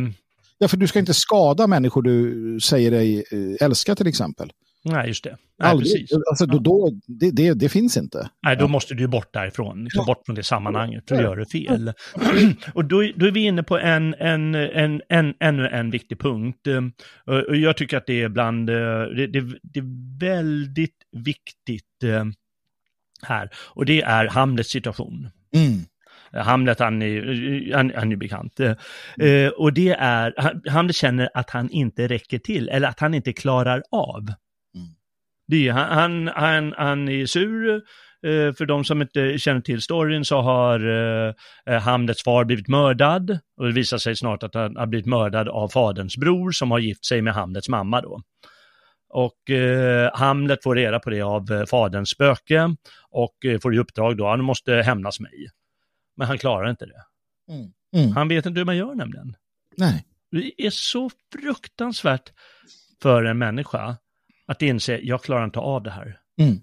S2: Ja, för du ska inte skada människor du säger dig eh, älska till exempel.
S1: Nej, just det. Nej,
S2: Aldrig.
S1: precis.
S2: Alltså, då, då, det, det, det finns inte.
S1: Nej, då måste du bort därifrån, liksom bort från det sammanhanget, för då gör du fel. och då, då är vi inne på en, en, en, en, ännu en viktig punkt. Eh, Och och jag tycker att det är bland, eh, det, det, det är väldigt viktigt eh, här, och det är Hamlets situation.
S2: Mm.
S1: Hamlet, han är, han, han är bekant. Eh, och det är, han- Hamlet känner att han inte räcker till, eller att han inte klarar av. Det är, han, han, han, han är sur. Eh, för de som inte känner till storyn så har Hamlets far blivit mördad. Och det visar sig snart att han har blivit mördad av faderns bror som har gift sig med Hamlets mamma då. Och eh, Hamlet får reda på det av eh, faderns spöke och eh, får i uppdrag då, han måste hämnas mig. Men han klarar inte det.
S2: Mm. Mm.
S1: Han vet inte hur man gör nämligen.
S2: Nej.
S1: Det är så fruktansvärt för en människa att inse, jag klarar inte av det här.
S2: Mm.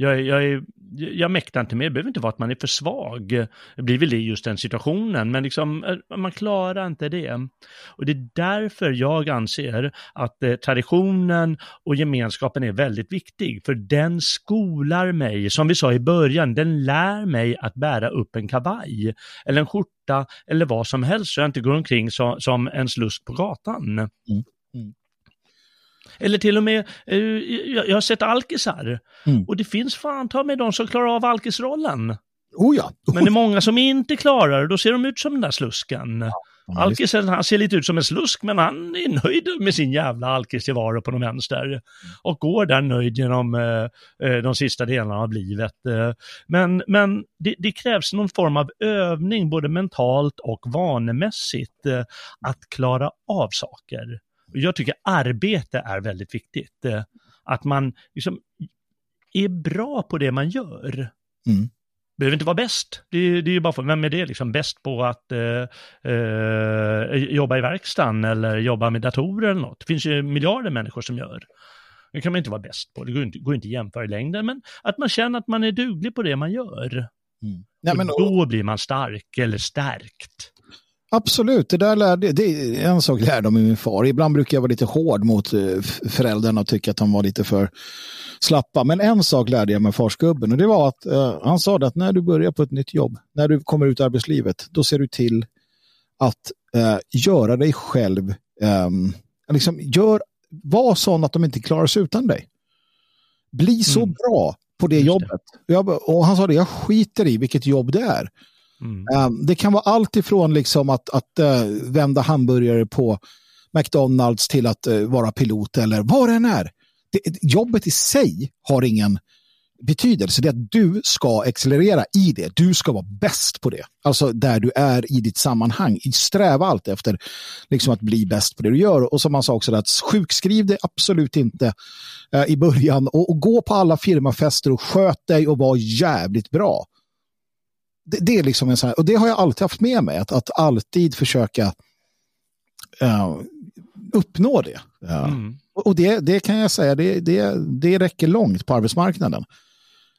S1: Jag, jag, är- jag mäktar inte med, det behöver inte vara att man är för svag. Det blir väl det i just den situationen, men liksom, eh, man klarar inte det. Och det är därför jag anser att eh, traditionen och gemenskapen är väldigt viktig, för den skolar mig, som vi sa i början, den lär mig att bära upp en kavaj, eller en skjorta, eller vad som helst, så jag inte går omkring så, som en slusk på gatan.
S2: Mm.
S1: Eller till och med, eh, jag, har sett alkisar,
S2: Mm.
S1: och det finns fan ta med de som klarar av alkisrollen.
S2: Oh ja.
S1: Men det är många som inte klarar det, då ser de ut som den där slusken.
S2: Ja,
S1: Alkisen, han ser lite ut som en slusk, men han är nöjd med sin jävla alkistillvaro på någon vänster. Och går där nöjd genom eh, eh, de sista delarna av livet. Eh, men men det, det krävs någon form av övning, både mentalt och vanemässigt, att klara av saker. Och Jag tycker arbete är väldigt viktigt. Eh, att man liksom är bra på det man gör.
S2: Mm.
S1: Behöver inte vara bäst. Det, är- det är ju bara för, vem är det liksom bäst på att eh, eh, jobba i verkstaden eller jobba med datorer eller något? Det finns ju miljarder människor som gör. Det kan man inte vara bäst på, det går inte, går inte att jämföra i längden, men att man känner att man är duglig på det man gör.
S2: Mm. Men,
S1: och då blir man stark eller stärkt.
S2: Absolut, det där lärde, det är en sak lärde mig min far. Ibland brukar jag vara lite hård mot eh, föräldrarna och tycka att de var lite för slappa. Men en sak lärde jag med farsgubben och det var att eh, han sa det att när du börjar på ett nytt jobb, när du kommer ut i arbetslivet, då ser du till att eh, göra dig själv, ehm, liksom gör, var sån att de inte klarar sig utan dig. Bli så
S1: Mm.
S2: bra på det
S1: Just det.
S2: jobbet. Jag, bara- och han sa det, jag skiter i vilket jobb det är.
S1: Mm.
S2: Ehm, det kan vara allt ifrån liksom att, att eh, vända hamburgare på McDonalds till att eh, vara pilot eller vad det än är. Det, jobbet i sig har ingen betydelse. Det är att du ska accelerera i det. Du ska vara bäst på det. Alltså där du är i ditt sammanhang. Sträva allt efter liksom, att bli bäst på det du gör. Och som man sa också, att sjukskriv dig absolut inte eh, i början och, och gå på alla firmafester och sköt dig och var jävligt bra det, det är liksom en sån här, och det har jag alltid haft med mig, att, att alltid försöka eh, uppnå det. Ja.
S1: Mm.
S2: Och det, det kan jag säga, det, det, det räcker långt på arbetsmarknaden.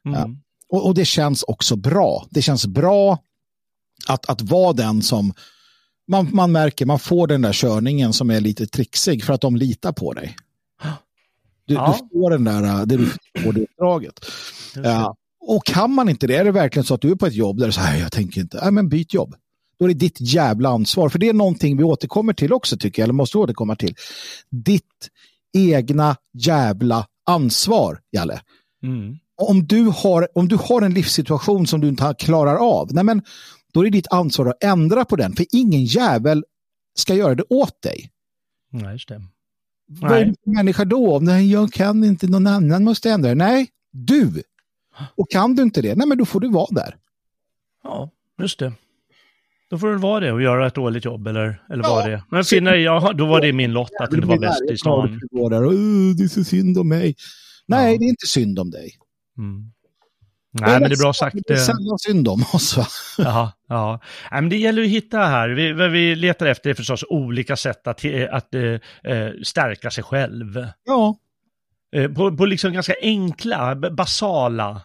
S1: Mm.
S2: Och, och det känns också bra. Det känns bra att, att vara den som man, man märker, man får den där körningen som är lite trixig för att de litar på dig. Du,
S1: Ja.
S2: du får den där, eh, det du får det uppdraget. Ja. Och kan man inte det, är det verkligen så att du är på ett jobb där så här, jag tänker inte, nej men byt jobb. Då är det ditt jävla ansvar, för det är någonting vi återkommer till också tycker jag, eller måste återkomma till. Ditt egna jävla ansvar, Jalle.
S1: Mm.
S2: Om du har, om du har en livssituation som du inte klarar av, nej men, då är det ditt ansvar att ändra på den, för ingen jävel ska göra det åt dig.
S1: Nej, just det.
S2: Vad är du människa då? Nej, jag kan inte, någon annan måste ändra det. Nej, du. Och kan du inte det, nej men då får du vara där.
S1: Ja, just det. Då får det vara det och göra ett dåligt jobb eller, eller
S2: Ja.
S1: vad det är. Men finner jag, då var det min lott att inte vara bäst i stan.
S2: Du går där och, "Åh, det är så synd om mig. Nej,
S1: Ja.
S2: det är inte synd om dig.
S1: Mm. Nej, men det är bra sagt.
S2: Det är
S1: eh,
S2: sällan synd om oss. Va?
S1: Ja, ja. Nej, men det gäller att hitta här. Vi, vad vi letar efter är förstås olika sätt att, att eh, eh, stärka sig själv.
S2: Ja,
S1: på, på liksom ganska enkla, basala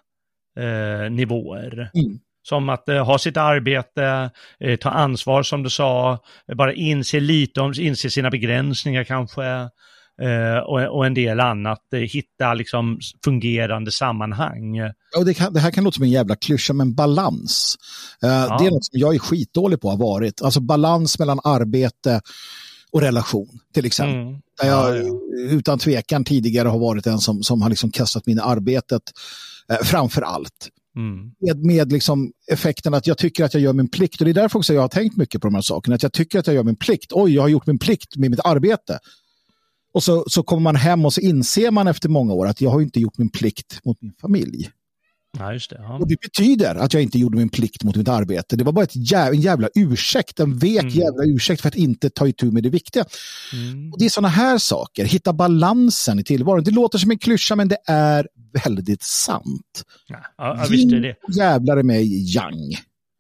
S1: eh, nivåer.
S2: Mm.
S1: Som att eh, ha sitt arbete, eh, ta ansvar som du sa, bara inse lite om, inse sina begränsningar kanske. Eh, och, och en del annat, eh, hitta liksom fungerande sammanhang.
S2: och det, kan, det här kan låta som en jävla klyscha, men balans. Eh, Det är något som jag är skitdålig på har varit. Alltså balans mellan arbete och relation, till exempel.
S1: Mm.
S2: Där jag
S1: Ja, ja.
S2: utan tvekan tidigare har varit den som, som har liksom kastat min arbetet eh, framför allt.
S1: Mm.
S2: Med, med liksom effekten att jag tycker att jag gör min plikt. Och det är därför också jag har tänkt mycket på de här sakerna. Att jag tycker att jag gör min plikt. Oj, jag har gjort min plikt med mitt arbete. Och så, så kommer man hem och så inser man efter många år att jag har inte gjort min plikt mot min familj.
S1: Ja, just det. Ja.
S2: Och det betyder att jag inte gjorde min plikt mot mitt arbete. Det var bara ett jä- en jävla ursäkt, en vek
S1: Mm.
S2: jävla ursäkt för att inte ta itu med det viktiga.
S1: Mm.
S2: Och det är sådana här saker, hitta balansen i tillvaron. Det låter som en klyscha men det är väldigt sant.
S1: Ja, ja, visst är det.
S2: Jävlar i yang.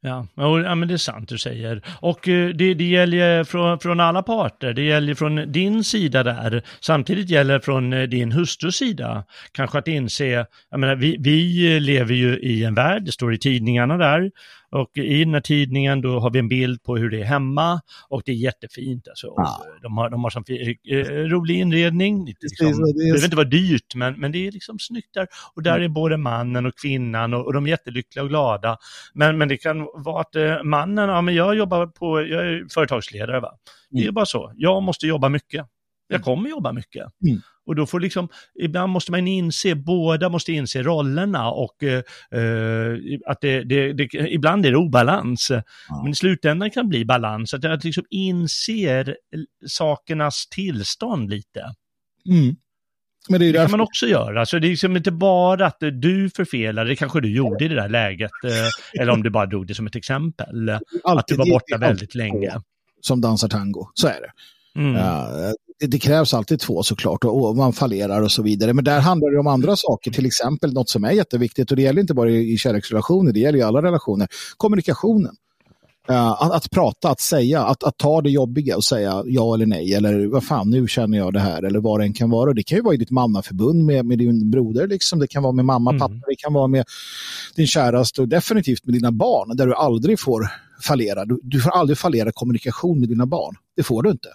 S1: Ja, ja, men det är sant du säger. Och eh, det, det gäller från, från alla parter. Det gäller från din sida där. Samtidigt gäller det från eh, din hustrus sida. Kanske att inse, jag menar, vi, vi lever ju i en värld, det står i tidningarna där. Och i den här tidningen då har vi en bild på hur det är hemma och det är jättefint. Alltså.
S2: Ja.
S1: De har, de har sån fi- eh, rolig inredning. Liksom,
S2: det
S1: det
S2: är-
S1: behöver inte vara dyrt, men, men det är liksom snyggt där. Och där är både mannen och kvinnan och, och de är jättelyckliga och glada. Men, men det kan vara att eh, mannen, ja men jag jobbar på, jag är företagsledare va. Det är
S2: Mm.
S1: bara så, jag måste jobba mycket. Jag kommer jobba mycket.
S2: Mm.
S1: Och då får liksom, ibland måste man inse, båda måste inse rollerna och eh, eh, att det, det, det, ibland är det obalans. Men i slutändan kan det bli balans, att jag liksom inser sakernas tillstånd lite.
S2: Mm. Men det är
S1: Det kan man också göra. Så det är liksom inte bara att du förfelar, det kanske du gjorde i det där läget, eh, eller om du bara drog det som ett exempel. Att du
S2: alltid
S1: var borta väldigt
S2: alltid
S1: länge.
S2: Som dansar tango, så är det.
S1: Mm.
S2: Ja, det, krävs alltid två såklart och, man fallerar och så vidare. Men där handlar det om andra saker, till exempel något som är jätteviktigt och det gäller inte bara i, kärleksrelationer, det gäller i alla relationer. Kommunikationen. Ja, att, att prata, att säga, att, att ta det jobbiga och säga ja eller nej eller vad fan nu känner jag det här eller vad det än kan vara. Och det kan ju vara i ditt mammaförbund med, med din broder, liksom. det kan vara med mamma,
S1: Mm.
S2: pappa, det kan vara med din käraste och definitivt med dina barn där du aldrig får fallera. Du, du får aldrig fallera kommunikation med dina barn. Det får du inte.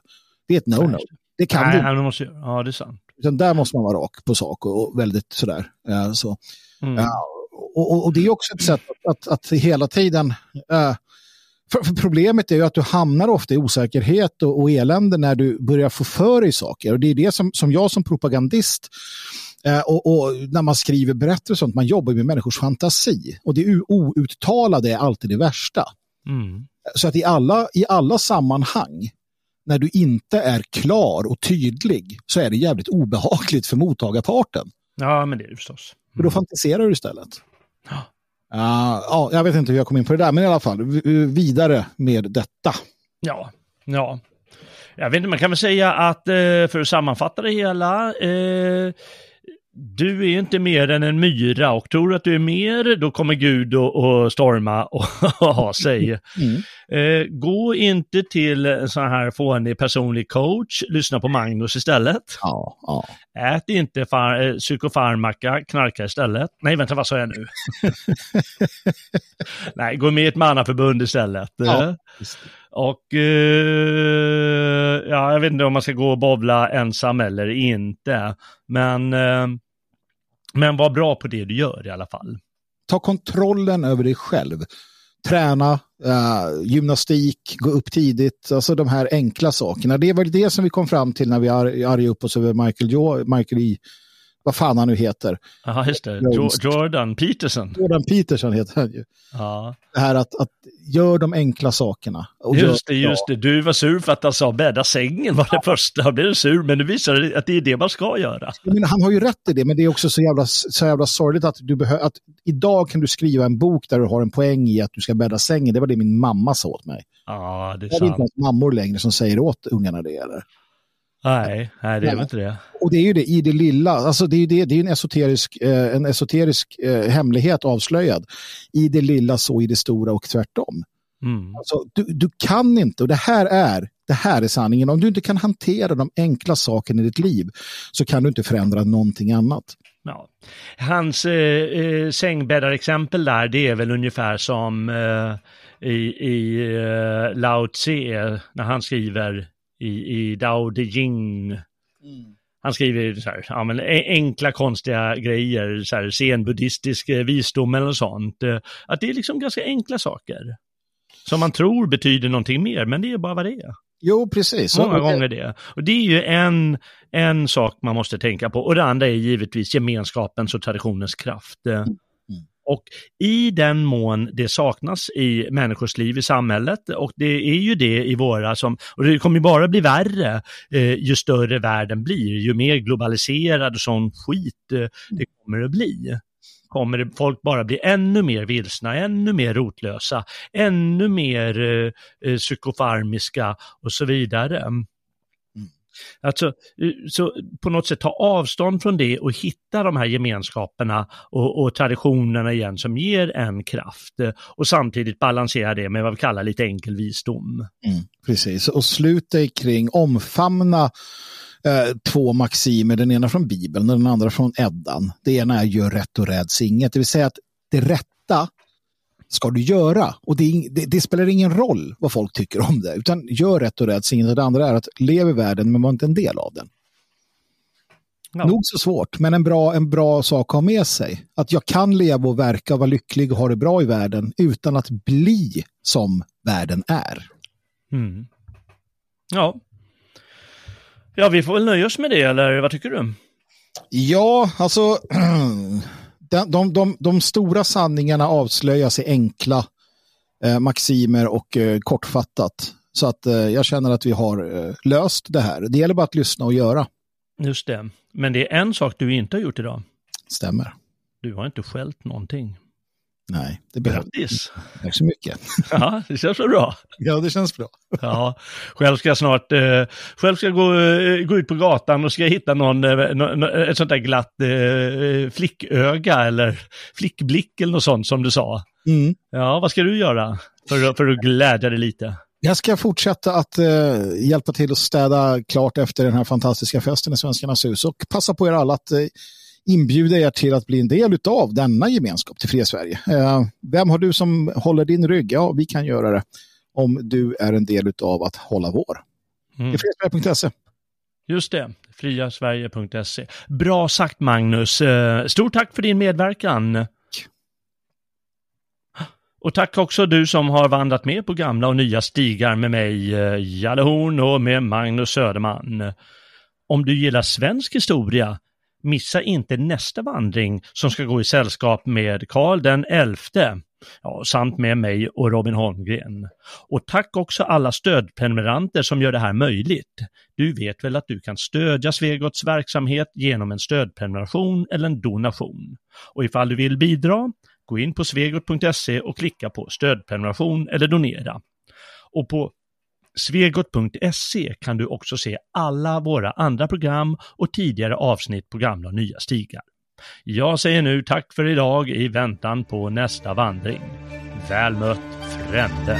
S2: Det är ett no-no. Det kan
S1: Nej,
S2: du
S1: nej, måste, ja, det är sant.
S2: Utan där måste man vara rak på sak och, väldigt sådär. Ja, så.
S1: Mm.
S2: Ja, och, och, och det är också ett sätt att, att, att hela tiden... eh, för, för problemet är ju att du hamnar ofta i osäkerhet och, och elände när du börjar få för dig saker. Och det är det som, som jag som propagandist eh, och, och när man skriver berättelser och sånt, man jobbar med människors fantasi. Och det outtalade är alltid det värsta.
S1: Mm.
S2: Så att i alla, i alla sammanhang, när du inte är klar och tydlig, så är det jävligt obehagligt för mottagarparten.
S1: Ja, men det är det förstås.
S2: För då fantiserar du istället.
S1: Ja.
S2: Ah, ja, jag vet inte hur jag kom in på det där, men i alla fall vidare med detta.
S1: Ja, ja. Jag vet inte, man kan väl säga att eh, för att sammanfatta det hela, eh, du är inte mer än en myra och tror att du är mer, då kommer Gud och, och storma och ha sig.
S2: Mm.
S1: Eh, gå inte till en sån här fånig personlig coach, lyssna på Magnus istället.
S2: Ja, ja.
S1: Ät inte far, eh, psykofarmaka, knarka istället. Nej, vänta, vad sa jag nu? Nej, gå med i ett mannaförbund istället.
S2: Ja,
S1: Eh, och eh, ja, jag vet inte om man ska gå och bovla ensam eller inte. Men, eh, men var bra på det du gör i alla fall.
S2: Ta kontrollen över dig själv. Träna, eh, gymnastik, gå upp tidigt, alltså de här enkla sakerna. Det var det som vi kom fram till när vi ar- argade upp oss över Michael, jo- Michael E. Vad fan han nu heter.
S1: Ja, just det. Jo-. Jordan Peterson.
S2: Jordan Peterson heter han ju.
S1: Ja,
S2: Det här att, att gör de enkla sakerna.
S1: Just det, just det. Du var sur för att han sa bädda sängen var det första. Då blev sur, men nu visar det att det är det man ska göra.
S2: Menar, han har ju rätt i det, men det är också så jävla, så jävla sorgligt att, du behö- att idag kan du skriva en bok där du har en poäng i att du ska bädda sängen. Det var det min mamma sa åt mig.
S1: Ja, det är
S2: Det är inte
S1: sant.
S2: ens mammor längre som säger åt ungarna det. Eller?
S1: Nej, nej, det är väl inte det.
S2: Och det är ju det i det lilla, alltså det är ju det, det är en esoterisk, eh, en esoterisk eh, hemlighet avslöjad. I det lilla så i det stora och tvärtom.
S1: Mm.
S2: Alltså, du, du kan inte, och det här är det här är sanningen. Om du inte kan hantera de enkla sakerna i ditt liv så kan du inte förändra någonting annat.
S1: Ja. Hans eh, eh, sängbäddarexempel där, det är väl ungefär som eh, i, i eh, Lao Tse, när han skriver i, i Dao De Jing. Han skriver så här, ja, men enkla konstiga grejer, så här, zen-buddhistisk eh, visdom eller sånt. Eh, Att det är liksom ganska enkla saker. Som man tror betyder någonting mer, men det är bara vad det är.
S2: Jo, precis.
S1: Många
S2: Och-
S1: gånger det. Och det är ju en, en sak man måste tänka på. Och det andra är givetvis gemenskapens och traditionens kraft. Eh, och i den mån det saknas i människors liv i samhället, och det är ju det i våra som, och det kommer ju bara bli värre eh, ju större världen blir, ju mer globaliserad och sån skit eh, det kommer att bli. Kommer det, folk bara bli ännu mer vilsna, ännu mer rotlösa, ännu mer eh, eh psykofarmiska och så vidare. Alltså, eh, så på något sätt ta avstånd från det och hitta de här gemenskaperna och, och traditionerna igen som ger en kraft eh, och samtidigt balansera det med vad vi kallar lite enkel visdom.
S2: Mm, precis, och slut dig kring omfamna eh, två maximer, den ena från Bibeln och den andra från Eddan. Det ena är gör rätt och räds inget, det vill säga att det rätta ska du göra. Och det, det, det, spelar ingen roll vad folk tycker om det, utan gör rätt och rätt inget. Det andra är att leva i världen, men var inte en del av den. Ja. Nog så svårt, men en bra, en bra sak att ha med sig. Att jag kan leva och verka vara lycklig och ha det bra i världen utan att bli som världen är.
S1: Mm. Ja. Ja, vi får väl nöja oss med det, eller vad tycker du?
S2: Ja, alltså de, de, de, de stora sanningarna avslöjas i enkla eh, maximer och eh, kortfattat. Så att eh, jag känner att vi har eh, löst det här. Det gäller bara att lyssna och göra.
S1: Just det. Men det är en sak du inte har gjort idag.
S2: Stämmer.
S1: Du har inte skällt någonting.
S2: Nej, det behövs.
S1: Grattis!
S2: Tack så mycket.
S1: Ja, det känns så bra.
S2: Ja, det känns bra.
S1: Ja, själv ska jag snart, eh, själv ska jag gå, eh, gå ut på gatan och ska hitta någon, eh, ett sånt där glatt eh, flicköga eller flickblick eller något sånt som du sa.
S2: Mm.
S1: Ja, vad ska du göra för, för att glädja dig lite?
S2: Jag ska fortsätta att eh, hjälpa till att städa klart efter den här fantastiska festen i Svenskarnas hus och passa på er alla att eh, inbjuda er till att bli en del av denna gemenskap till Fria Sverige. Eh, vem har du som håller din rygg? Ja, vi kan göra det om du är en del av att hålla vår. Mm. friasverige.se.
S1: Just det, friasverige.se. Bra sagt Magnus. Eh, stort tack för din medverkan. Och tack också du som har vandrat med på gamla och nya stigar med mig, eh, Jalle Horn och med Magnus Söderman. Om du gillar svensk historia Missa inte nästa vandring som ska gå i sällskap med Karl den elfte ja, samt med mig och Robin Holmgren. Och tack också alla stödprenumeranter som gör det här möjligt. Du vet väl att du kan stödja Svegots verksamhet genom en stödprenumeration eller en donation. Och ifall du vill bidra, gå in på svegot.se och klicka på stödprenumeration eller donera. Och på Svegot.se kan du också se alla våra andra program och tidigare avsnitt på gamla och nya stigar. Jag säger nu tack för idag i väntan på nästa vandring. Väl mött Frände!